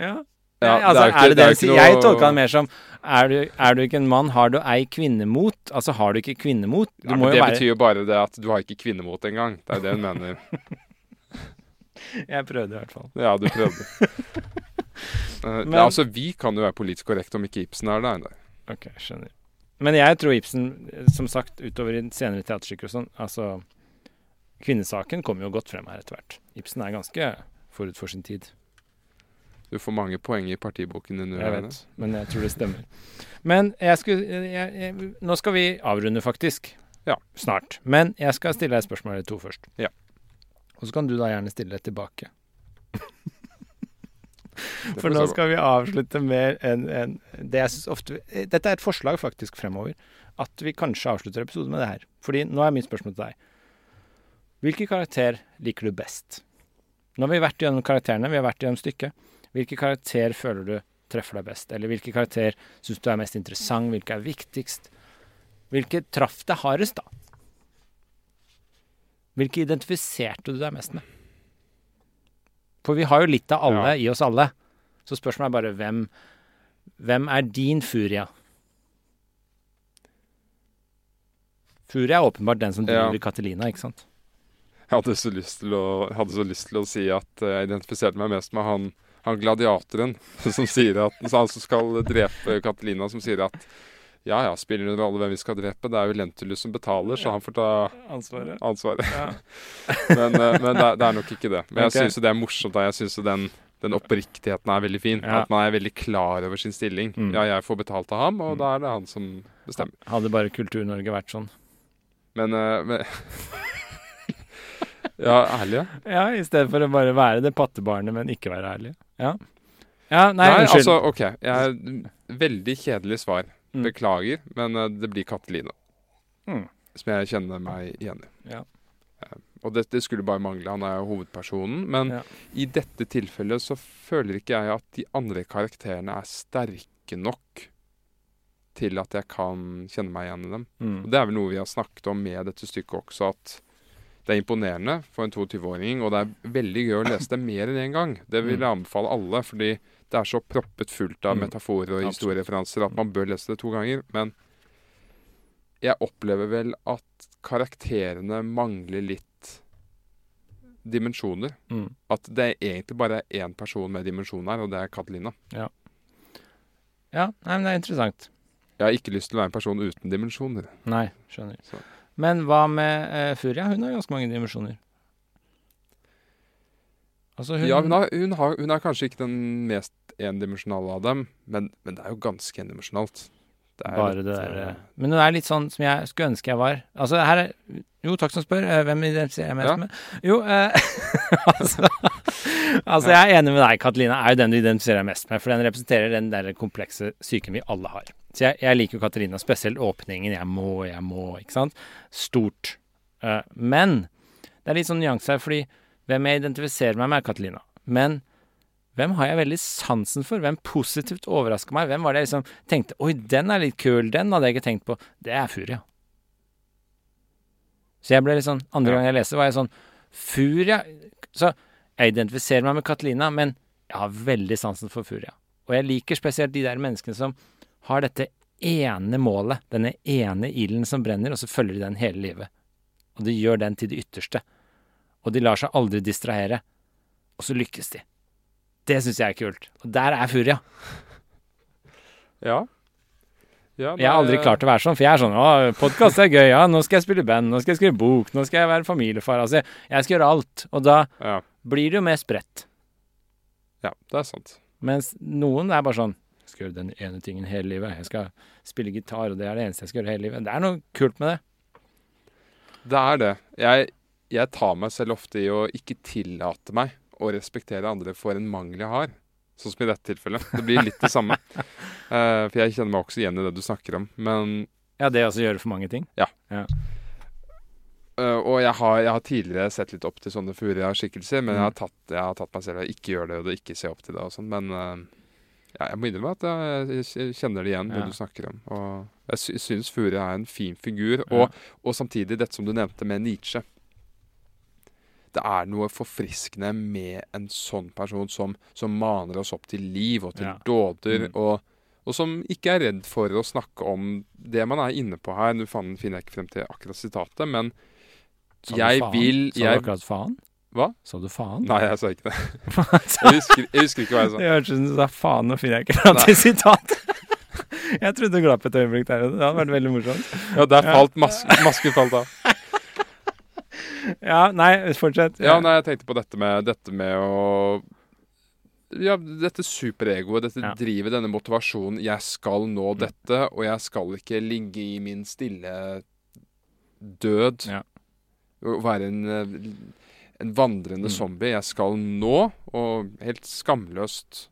Ja. Ja, Nei, altså, det er er, ikke- det det det er jo ikke Jeg tolka det mer som er du, er du ikke en mann, har du ei kvinne mot? Altså har du ikke kvinne mot? Du ja, jo Det være betyr jo bare det at du har ikke kvinnemot engang. Det er det hun mener. Jeg prøvde i hvert fall. Ja, du prøvde. Eh, Men- ja, altså, vi kan jo være politisk korrekte om ikke Ibsen er der. Ok, skjønner. Men jeg tror Ibsen, som sagt, utover i senere teaterstykker og sånn Altså, kvinnesaken kommer jo godt frem her etter hvert. Ibsen er ganske forut for sin tid. Du får mange poeng i partiboken din. Jeg vet, men jeg tror det stemmer. Men jeg skulle jeg, jeg, Nå skal vi avrunde, faktisk. Ja. Snart. Men jeg skal stille deg et spørsmål eller to først. Ja. Og så kan du da gjerne stille det tilbake. For nå skal vi avslutte mer enn en det ofte Dette er et forslag faktisk fremover. At vi kanskje avslutter episoden med det her. Fordi nå er mitt spørsmål til deg. Hvilken karakter liker du best? Nå har vi vært gjennom karakterene, vi har vært gjennom stykket. Hvilken karakter føler du treffer deg best? Eller hvilken karakter syns du er mest interessant? Hvilken er viktigst? Hvilke traff deg hardest, da? Hvilke identifiserte du deg mest med? For vi har jo litt av alle Ja. i oss alle. Så spørsmålet er bare hvem Hvem er din Furia? Furia er åpenbart den som driver Ja. Ikke sant? Jeg hadde så lyst til å, så lyst til å si at jeg identifiserte meg mest med han, han gladiatoren som sier at Han som skal drepe Catalina, som sier at ja ja, spiller det noen rolle hvem vi skal drepe? Det er jo Lentulus som betaler, så han får ta Ansvaret. ansvaret. Ja. men eh, men det, er- det er nok ikke det. Men jeg okay. syns jo det er morsomt. da. Jeg syns jo den, den oppriktigheten er veldig fin. Ja. At man er veldig klar over sin stilling. Mm. Ja, jeg får betalt av ham, og Mm. da er det han som bestemmer. Hadde bare Kultur-Norge vært sånn. Men, eh, men Ja, ærlig, ja. Ja, i stedet for å bare være det pattebarnet, men ikke være ærlig. Ja. Ja, nei, Nei, altså, OK. Jeg, veldig kjedelig svar. Mm. Beklager, men eh, det blir Katelina. Mm. Som jeg kjenner meg igjen i. Ja. Eh, Og det, det skulle bare mangle. Han er jo hovedpersonen. Men Ja. i dette tilfellet så føler ikke jeg at de andre karakterene er sterke nok til at jeg kan kjenne meg igjen i dem. Mm. Og Det er vel noe vi har snakket om med dette stykket også, at det er imponerende for en 22-åring, og det er veldig gøy å lese det mer enn én gang. Det vil jeg anbefale alle, fordi det er så proppet fullt av Mm. metaforer og historiereferanser at man bør lese det to ganger. Men jeg opplever vel at karakterene mangler litt dimensjoner. Mm. At det egentlig bare er én person med dimensjon her, og det er Katalina. Ja, nei, men det er interessant. Jeg har ikke lyst til å være en person uten dimensjoner. Nei, skjønner. Så. Men hva med eh, Furia? Hun har ganske mange dimensjoner. Altså hun, Ja, hun, har, hun, har, hun er kanskje ikke den mest endimensjonale av dem, men, men det er jo ganske endimensjonalt. Det er Bare litt, det der eh, Men det er litt sånn som jeg skulle ønske jeg var. Altså, her er Jo, takk som spør. Eh, Hvem identifiserer jeg mest Ja. med? Jo, eh, altså, altså Jeg er enig med deg. Katalina er jo den du identifiserer deg mest med. For den representerer den der komplekse psyken vi alle har. Så jeg, jeg liker jo Katelina, spesielt åpningen. Jeg må, jeg må. Ikke sant? Stort. Eh, men det er litt sånn nyanse her, fordi hvem jeg identifiserer meg med, er Katalina. Men hvem har jeg veldig sansen for? Hvem positivt overraska meg? Hvem var det jeg liksom tenkte Oi, den er litt kul. Den hadde jeg ikke tenkt på. Det er Furia. Så jeg ble litt sånn Andre Ja. gang jeg leste, var jeg sånn Furia Så jeg identifiserer meg med Katalina, men jeg har veldig sansen for Furia. Og jeg liker spesielt de der menneskene som har dette ene målet, denne ene ilden som brenner, og så følger de den hele livet. Og de gjør den til det ytterste. Og de lar seg aldri distrahere. Og så lykkes de. Det syns jeg er kult. Og der er Furia. Ja. ja Jeg har aldri klart å være sånn, for jeg er sånn Å, podkast er gøy. Ja, nå skal jeg spille band. Nå skal jeg skrive bok. Nå skal jeg være familiefar. Altså, jeg skal gjøre alt. Og da Ja, blir det jo mer spredt. ja, det er sant. Mens noen er bare sånn Jeg skal gjøre den ene tingen hele livet. Jeg skal spille gitar, og det er det eneste jeg skal gjøre hele livet. Det er noe kult med det. Det er det. Jeg, jeg tar meg selv ofte i å ikke tillate meg å respektere andre for en mangel jeg har. Sånn som i dette tilfellet. Det blir litt det samme. Uh, for jeg kjenner meg også igjen i det du snakker om. Men Ja, det også gjøre for mange ting. øh, og jeg har, jeg har tidligere sett litt opp til sånne Furia-skikkelser, men jeg, har Mm. tatt, jeg har tatt meg selv i å ikke gjøre det og ikke se opp til det og sånn. Men uh, ja, jeg må innrømme at jeg, jeg kjenner det igjen, det du snakker om. Og jeg sy syns Furia er en fin figur. Ja. Og, og samtidig, dette som du nevnte med Nietzsche. Det er noe forfriskende med en sånn person som, som maner oss opp til liv og til Ja. dåder. Mm. Og, og som ikke er redd for å snakke om det man er inne på her. Nå finner jeg ikke frem til akkurat sitatet, men Sa jeg faen? vil Sa du akkurat faen? Hva? Sa du faen? Nei, jeg sa ikke det. Jeg husker, jeg husker ikke hva jeg sa. Det hørtes ut som du sa faen, nå finner jeg ikke frem til sitatet. Jeg trodde du glapp et øyeblikk der. Det hadde vært veldig morsomt. Ja, der falt mas masken falt av. Ja, nei, fortsett. Ja, nei, jeg tenkte på dette med, dette med å Ja, dette superegoet, dette Ja. drivet, denne motivasjonen. Jeg skal nå dette, og jeg skal ikke ligge i min stille død. Ja. Og være en, en vandrende Mm. zombie. Jeg skal nå, og helt skamløst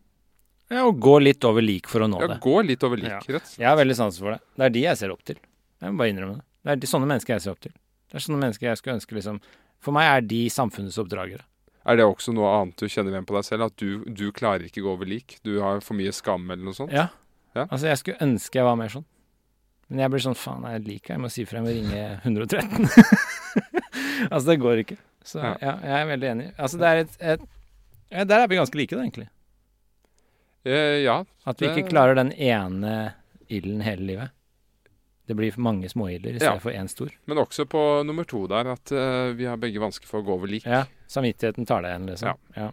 Ja, og gå litt over lik for å nå ja, det. gå litt over lik, Ja. rett. Jeg har veldig sansen for det. Det er de jeg ser opp til. Jeg må bare innrømme det. Det er de, sånne mennesker jeg ser opp til. Det er sånne mennesker jeg skulle ønske liksom For meg er de samfunnets oppdragere. Er det også noe annet du kjenner igjen på deg selv? At du, du klarer ikke gå over lik? Du har for mye skam eller noe sånt? Ja. Ja. Altså, jeg skulle ønske jeg var mer sånn. Men jeg blir sånn faen, jeg liker jeg må si jeg må ringe 113. altså, det går ikke. Så Ja. ja, jeg er veldig enig. Altså, det er et, et ja, Der er vi ganske like, da, egentlig. Eh, ja. At vi ikke klarer den ene ilden hele livet. Det blir mange småilder i stedet Ja. for én stor. Men også på nummer to der, at uh, vi har begge vansker for å gå over lik. Ja, samvittigheten tar deg igjen, liksom. Ja.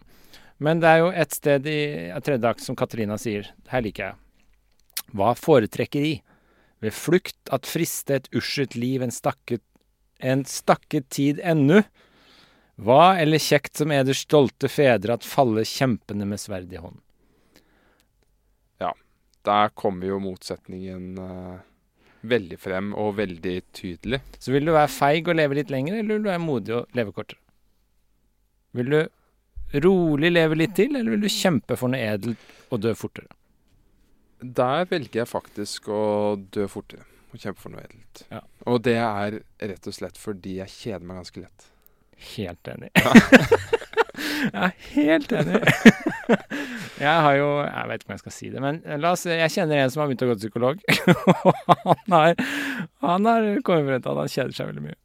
Men det er jo et sted i tredje akt som Katarina sier, her liker jeg. Hva foretrekker I? Ved flukt at friste et uskjelt liv en stakket, en stakket tid ennu? Hva eller kjekt som eders stolte fedre at falle kjempende med sverd i hånd? Ja, Der kommer jo motsetningen eh, veldig frem, og veldig tydelig. Så vil du være feig og leve litt lenger, eller vil du være modig og leve kortere? Vil du rolig leve litt til, eller vil du kjempe for noe edelt og dø fortere? Der velger jeg faktisk å dø fortere og kjempe for noe edelt. Ja. Og det er rett og slett fordi jeg kjeder meg ganske lett. Helt enig. jeg er helt enig. jeg har jo Jeg vet ikke om jeg skal si det, men la oss Jeg kjenner en som har begynt å gå til psykolog. Og han han har kommet frem til at han kjeder seg veldig mye.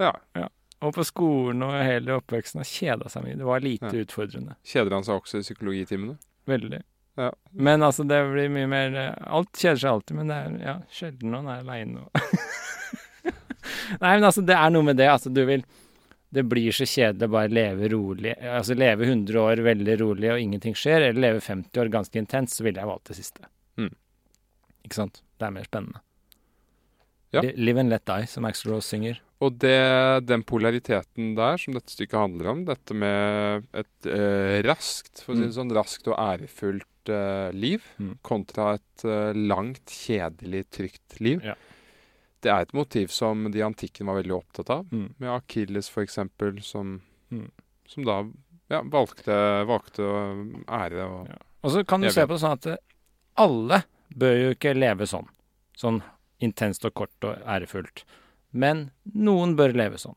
Ja. Og på skolen og hele oppveksten har kjeda seg mye. Det var lite Ja. utfordrende. Kjeder han seg også i psykologitimene? Veldig. Ja. Men altså, det blir mye mer Alt kjeder seg alltid, men det er ja, sjelden noen er aleine og Nei, men altså, det er noe med det. Altså, du vil Det blir så kjedelig å bare leve rolig. Altså leve 100 år veldig rolig og ingenting skjer, eller leve 50 år ganske intenst, så ville jeg valgt det siste. Mm. Ikke sant? Det er mer spennende. Ja. Live and let die, som Axel Rose synger. Og det, den polariteten der som dette stykket handler om, dette med et eh, raskt, for å si det Mm. sånn, raskt og ærefullt eh, liv, Mm. kontra et eh, langt, kjedelig, trygt liv. Ja. Det er et motiv som de antikken var veldig opptatt av. Mm. Med Akilles f.eks., som, Mm. som da ja, valgte, valgte å ære og Ja. Og så kan du Jeg se på det sånn at eh, alle bør jo ikke leve sånn. Sånn intenst og kort og ærefullt. Men noen bør leve sånn.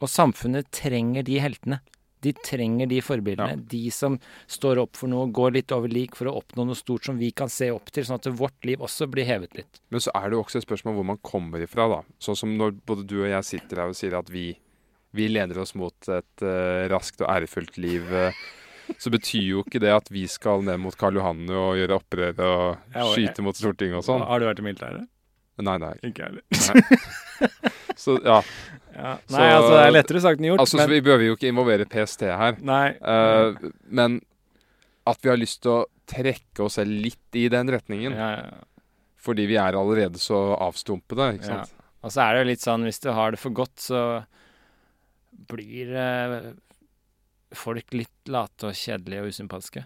Og samfunnet trenger de heltene. De trenger de forbildene. Ja. De som står opp for noe, går litt over lik for å oppnå noe stort som vi kan se opp til, sånn at vårt liv også blir hevet litt. Men så er det jo også et spørsmål hvor man kommer ifra, da. Sånn som når både du og jeg sitter her og sier at vi, vi leder oss mot et uh, raskt og ærefullt liv. Uh, så betyr jo ikke det at vi skal ned mot Karl Johan og gjøre opprør og skyte mot Stortinget og sånn. Har du vært i militæret? Nei, nei. Ikke jeg heller. Så ja. Ja. Så- Nei, altså, det er lettere sagt enn gjort. Altså, så vi behøver jo ikke involvere PST her. Nei. Uh, men at vi har lyst til å trekke oss selv litt i den retningen. ja, ja, ja. Fordi vi er allerede så avstumpede, ikke Ja. sant. Og så er det jo litt sånn, hvis du har det for godt, så blir eh, folk litt late og kjedelige og usympatiske.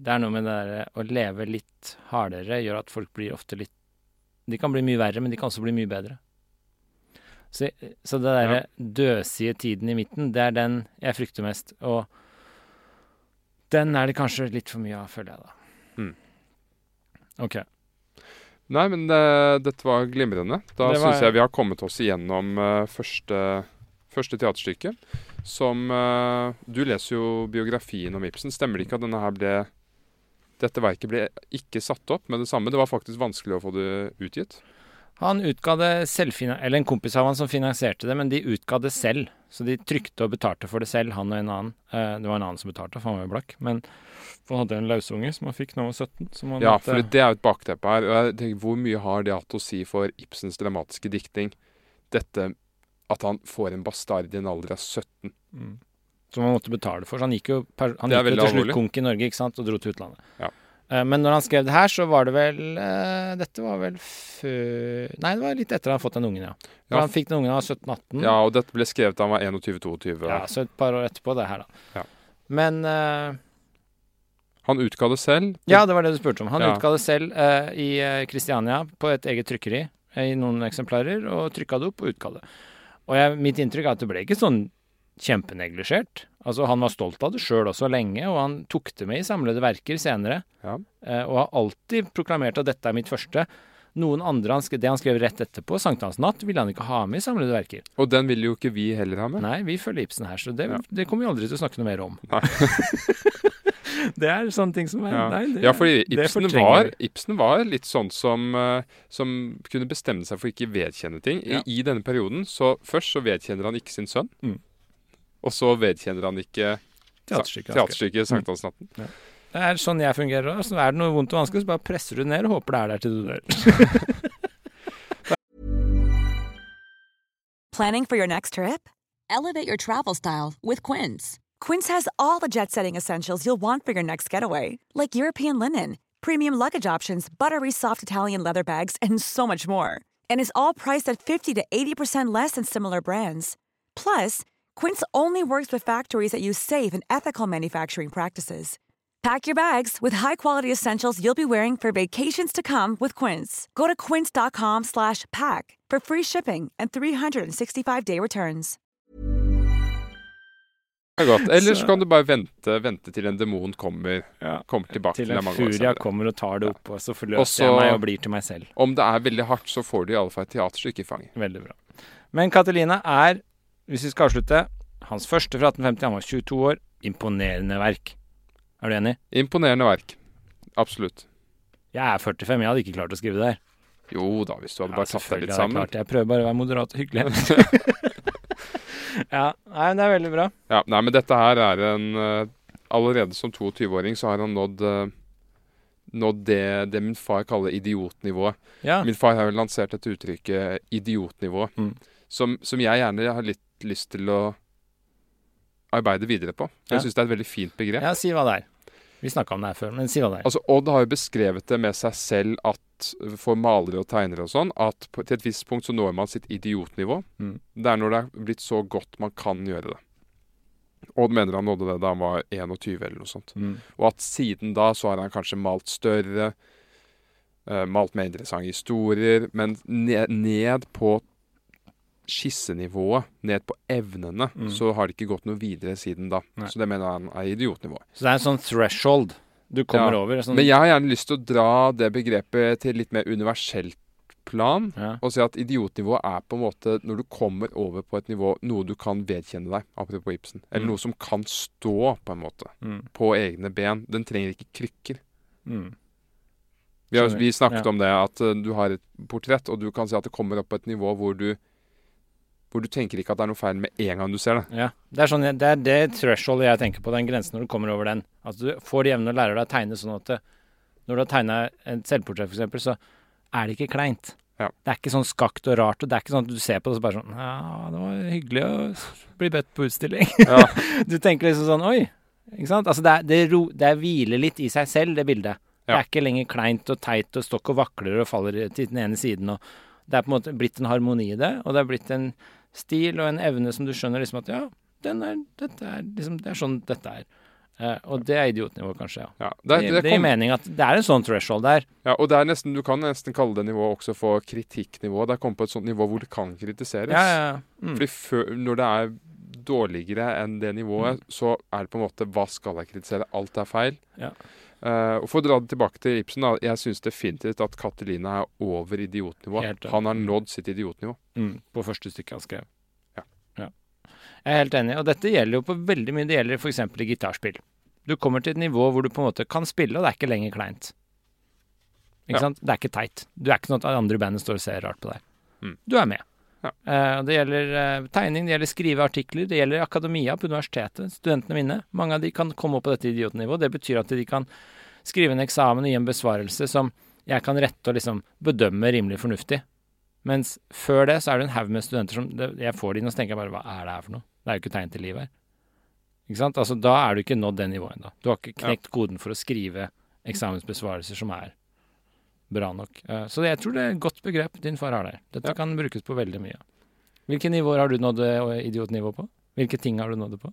Det er noe med det der å leve litt hardere gjør at folk blir ofte litt De kan bli mye verre, men de kan også bli mye bedre. Så, så det derre døsige tiden i midten, det er den jeg frykter mest. Og den er det kanskje litt for mye av, føler jeg da. Mm. OK. Nei, men det, dette var glimrende. Da var- syns jeg vi har kommet oss igjennom uh, første, første teaterstykke. Som uh, Du leser jo biografien om Ibsen. Stemmer det ikke at denne her ble Dette verket ble ikke satt opp med det samme? Det var faktisk vanskelig å få det utgitt? Han utga det selv, Eller en kompis av han som finansierte det, men de utga det selv. Så de trykte og betalte for det selv, han og en annen. Eh, det var en annen som betalte, for han var jo blakk. Men han hadde en lausunge som han fikk da han var 17. Som han Ja, for det er jo et bakteppe her. Og jeg tenker, Hvor mye har det hatt å si for Ibsens dramatiske diktning? Dette at han får en bastard i en alder av 17. Mm. Som han måtte betale for. Så han gikk jo, han gikk jo til slutt konk i Norge ikke sant? og dro til utlandet. Ja. Eh, Men når han skrev det her, så var det vel uh, Dette var vel før Nei, det var litt etter han hadde fått den ungen, ja. For Ja. Han fikk den ungen da han var 17-18. Ja, og dette ble skrevet da han var 21-22. Ja, så et par år etterpå, det her, da. Ja. Men uh, Han utga det selv. Ja, det var det du spurte om. Han Ja. utga det selv uh, i Kristiania på et eget trykkeri i noen eksemplarer, og trykka det opp og utga det. Og jeg, mitt inntrykk er at det ble ikke sånn kjempeneglisjert. Altså, han var stolt av det sjøl også lenge, og han tok det med i samlede verker senere. Ja. Eh, og har alltid proklamert at dette er mitt første. Noen andre, han skrev, Det han skrev rett etterpå, 'Sankthansnatt', ville han ikke ha med i samlede verker. Og den vil jo ikke vi heller ha med. Nei, vi følger Ibsen her, så det, Ja. det kommer vi aldri til å snakke noe mer om. Nei. det er sånne ting som er Ja, Nei, det, ja fordi Ibsen var. Ibsen var litt sånn som, eh, som kunne bestemme seg for ikke vedkjenne ting. Ja. I, I denne perioden så først så vedkjenner han ikke sin sønn. Mm. Og så vedkjenner han ikke Teaterstykket. han skrev. teaterstykket Det er sånn jeg fungerer òg. Så er det noe vondt og vanskelig, så bare presser du ned og håper det er der til du dør. Planning for your next trip? Elevate your travel style with Quince. Quince has all the jet setting essentials you'll want for your next getaway, like European linen, premium luggage options, buttery soft Italian leather bags, and so much more. And is all priced at 50 to 80% less than similar brands. Plus, Quince only works with factories that use safe and ethical manufacturing practices. Pack your bags with high-quality essentials you'll be wearing for vacations to come with Quince. Go to quince.com slash pack for free shipping and 365-day returns. Godt. Ellers Så- kan du bare vente, vente til en demon kommer, kommer tilbake til, Til en furia kommer og tar det opp, og så forløser Også, jeg meg og blir til meg selv. Om det er veldig hardt, så får du i alle fall et teaterstykke i fanget. Veldig bra. Men Katelina er, hvis vi skal avslutte, hans første fra 1850. Han var 22 år. Imponerende verk. Er du enig? Imponerende verk. Absolutt. Jeg er 45, jeg hadde ikke klart å skrive det her. Jo da, hvis du hadde Ja, bare tatt deg litt sammen. klart. Jeg prøver bare å være moderat og hyggelig. ja, nei, men det er veldig bra. Ja, nei, men dette her er en eh, Allerede som 22-åring så har han nådd eh, Nådd det, det min far kaller idiotnivået. Ja. Min far har jo lansert dette uttrykket 'idiotnivå', Mm. Som, som jeg gjerne har litt lyst til å arbeide videre på. Jeg Ja. syns det er et veldig fint begrep. ja, si hva det er. Vi snakka om det her før, men si hva det er. Altså, Odd har jo beskrevet det med seg selv at for malere og tegnere og sånn, at på, til et visst punkt så når man sitt idiotnivå. Mm. Det er når det er blitt så godt man kan gjøre det. Odd mener han nådde det da han var 21 eller noe sånt. Mm. Og at siden da så har han kanskje malt større, uh, malt mer interessante historier, men ned, ned på skissenivået, ned på evnene, Mm. så har det ikke gått noe videre siden da. Nei. Så det mener han er idiotnivået. Så det er en sånn threshold du kommer Ja, over. Sånn, Men jeg har gjerne lyst til å dra det begrepet til litt mer universelt plan. ja. Og si at idiotnivå er på en måte når du kommer over på et nivå, noe du kan vedkjenne deg, apropos Ibsen. Eller Mm. noe som kan stå, på en måte, Mm. på egne ben. Den trenger ikke krykker. Mm. Vi, har, vi snakket Ja. om det, at uh, du har et portrett, og du kan si at det kommer opp på et nivå hvor du hvor du tenker ikke at det er noe feil med en gang du ser det. Ja. Det er, sånn, det er det thresholdet jeg tenker på, den grensen når du kommer over den. At du får de evne og lærer deg å tegne sånn at det, når du har tegna et selvportrett, f.eks., så er det ikke kleint. Ja. Det er ikke sånn skakt og rart, og det er ikke sånn at du ser på det og så bare sånn Ja, det var hyggelig å bli bedt på utstilling. Ja. du tenker liksom sånn Oi. Ikke sant? Altså det, er, det, ro, det er hviler litt i seg selv, det bildet. Det er ikke lenger kleint og teit og stokk og vakler og faller til den ene siden. Og det er på en måte blitt en harmoni i det, og det er blitt en stil og en evne som du skjønner liksom at ja, den er, dette er liksom, det er sånn dette er. Uh, og det er idiotnivå, kanskje. ja. Ja, Det, det, det, det, gir mening at det er en sånn threshold der. ja, og det er nesten, du kan nesten kalle det nivået også for kritikknivå. Det er kommet på et sånt nivå hvor det kan kritiseres. Ja, ja. Mm. Fordi før, når det er dårligere enn det nivået, så er det på en måte Hva skal jeg kritisere? Alt er feil. Ja. Eh, og For å dra det tilbake til Ibsen, da, jeg syns definitivt at Catelina er over idiotnivå. Han har nådd sitt idiotnivå. Mm, på første stykket han skrev. Ja. Jeg er helt enig. Og dette gjelder jo på veldig mye. Det gjelder f.eks. i gitarspill. Du kommer til et nivå hvor du på en måte kan spille, og det er ikke lenger kleint. Ikke Ja. sant? Det er ikke teit. Du er ikke noe at andre i bandet står og ser rart på deg. Mm. Du er med. Ja. Eh, det gjelder eh, tegning, det gjelder skrive artikler, det gjelder akademia på universitetet. Studentene mine. Mange av de kan komme opp på dette idiotnivået. Det betyr at de kan skrive en eksamen og gi en besvarelse som jeg kan rette og liksom bedømme rimelig fornuftig. Mens før det så er det en haug med studenter som det, Jeg får de inn og så tenker jeg bare hva er det her for noe? Det er jo ikke tegn til liv her. Ikke sant? Altså Da er du ikke nådd det nivået ennå. Du har ikke knekt koden for å skrive eksamensbesvarelser som er bra nok. Eh, Så jeg tror det er et godt begrep din far har der. Dette Ja. kan brukes på veldig mye. Hvilke nivåer har du nådd eh, idiotnivå på? Hvilke ting har du nådd det på?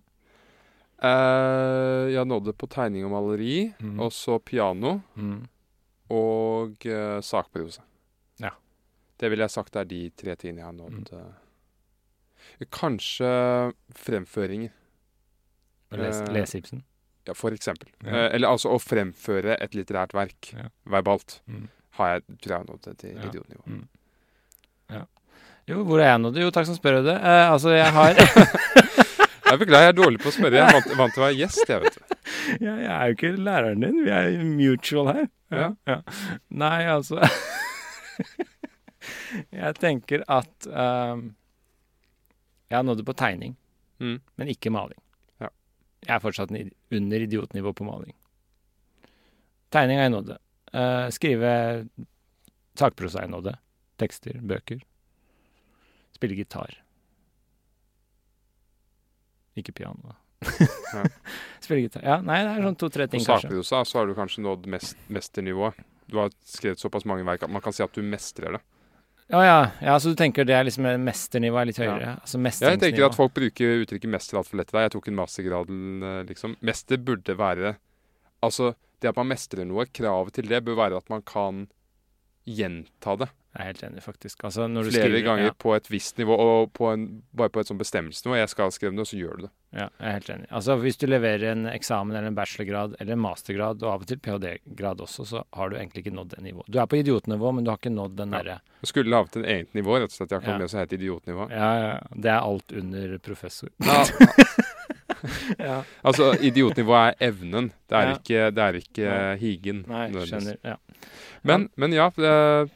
Uh, jeg nådde på tegning og maleri, mm. og så piano og uh, sakprose. Ja. Det ville jeg sagt er de tre tingene jeg har nådd. Mm. Kanskje fremføringer. Les, Eh, Ibsen? Ja, for eksempel. Ja. Uh, eller altså å fremføre et litterært verk Ja. verbalt. Mm. Har jeg, tror jeg har nådd det til Ja. idiotnivå. Jo, hvor er jeg nå? Jo, takk som spør det. Uh, altså, jeg har Jeg beklager, jeg er dårlig på å spørre. Jeg er vant, vant til å være gjest, jeg, vet du. Ja, jeg er jo ikke læreren din. Vi er mutual her. Ja. Nei, altså Jeg tenker at um, Jeg har nådd det på tegning, Mm. men ikke maling. Ja. Jeg er fortsatt under idiotnivå på maling. Tegning har jeg nådd det. Eh, skrive sakprosa. Tekster, bøker. Spille gitar. Ikke piano. Ja. Spille gitar. Ja, nei, det er sånn to-tre På ting, På sakprosa så har du kanskje nådd mest, mesternivået. Du har skrevet såpass mange verk at man kan si at du mestrer det. Ja, ja, ja, så du tenker det er liksom mesternivået er litt høyere? Altså Jeg tenker at folk bruker uttrykket 'mester' altfor lett. Jeg tok en mastergraden, eh, liksom. Mester burde være Altså, det at man mestrer noe, kravet til det bør være at man kan gjenta det Jeg er helt enig, faktisk. Altså, når du flere skriver, ganger Ja, på et visst nivå, og på en, bare på et sånn bestemmelsesnivå. Jeg skal skrive det, og så gjør du det. ja, jeg er helt enig. Altså, hvis du leverer en eksamen eller en bachelorgrad eller en mastergrad, og av og til ph.d.-grad også, så har du egentlig ikke nådd det nivået. Du er på idiotnivå, men du har ikke nådd den Ja. derre Jeg skulle laget en eget nivå, rett og slett. Jeg har Ja. kommet med så het idiotnivå. ja, ja, det er alt under professor. Ja, ja. altså, idiotnivå er evnen. Det er Ja. ikke, det er ikke Ja. higen. Nei, skjønner. Ja. Men, men ja, det,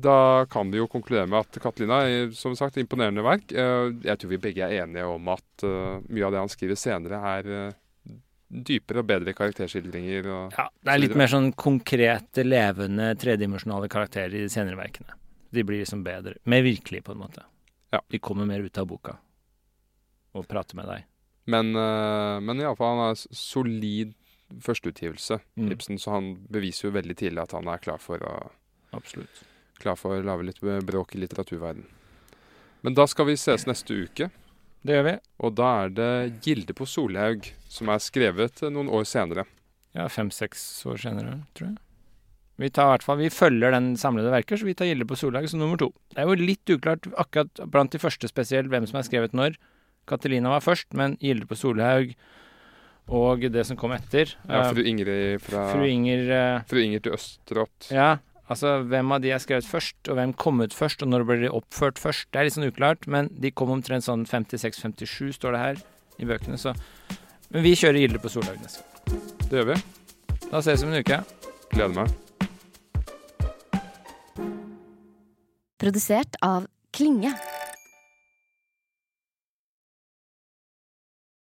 da kan vi jo konkludere med at Katlina er som sagt imponerende verk. Eh, Jeg tror vi begge er enige om at eh, mye av det han skriver senere, er eh, dypere og bedre karakterskildringer. Og, Ja, det er litt mer sånn konkrete, levende, tredimensjonale karakterer i de senere verkene. De blir liksom bedre. Mer virkelige, på en måte. Ja. De kommer mer ut av boka og prater med deg. Men, uh, men iallfall, han har solid førsteutgivelse, Mm. Ibsen, så han beviser jo veldig tidlig at han er klar for å, Absolutt. klar for å lage litt bråk i litteraturverden. Men da skal vi ses neste uke. Det gjør vi. Og da er det 'Gilde på Solhaug', som er skrevet eh, noen år senere. Ja, fem-seks år senere, tror jeg. Vi tar hvert fall, vi følger den samlede verker, så vi tar Gilde på Solhaug som nummer to. Det er jo litt uklart akkurat blant de første spesielt hvem som er skrevet når. Katelina var først, men Gilde på Solhaug og det som kom etter. Ja, eh, fru Ingrid fra fru Inger eh, Fru Inger til Østerått. Ja, altså hvem av de er skrevet først, og hvem kom ut først, og når ble de oppført først? Det er litt sånn uklart, men de kom omtrent sånn 56-57, står det her i bøkene, så Men vi kjører Gilde på Solhaug neste gang. Det gjør vi. Da ses vi om en uke. Gleder meg. Produsert av Klinge.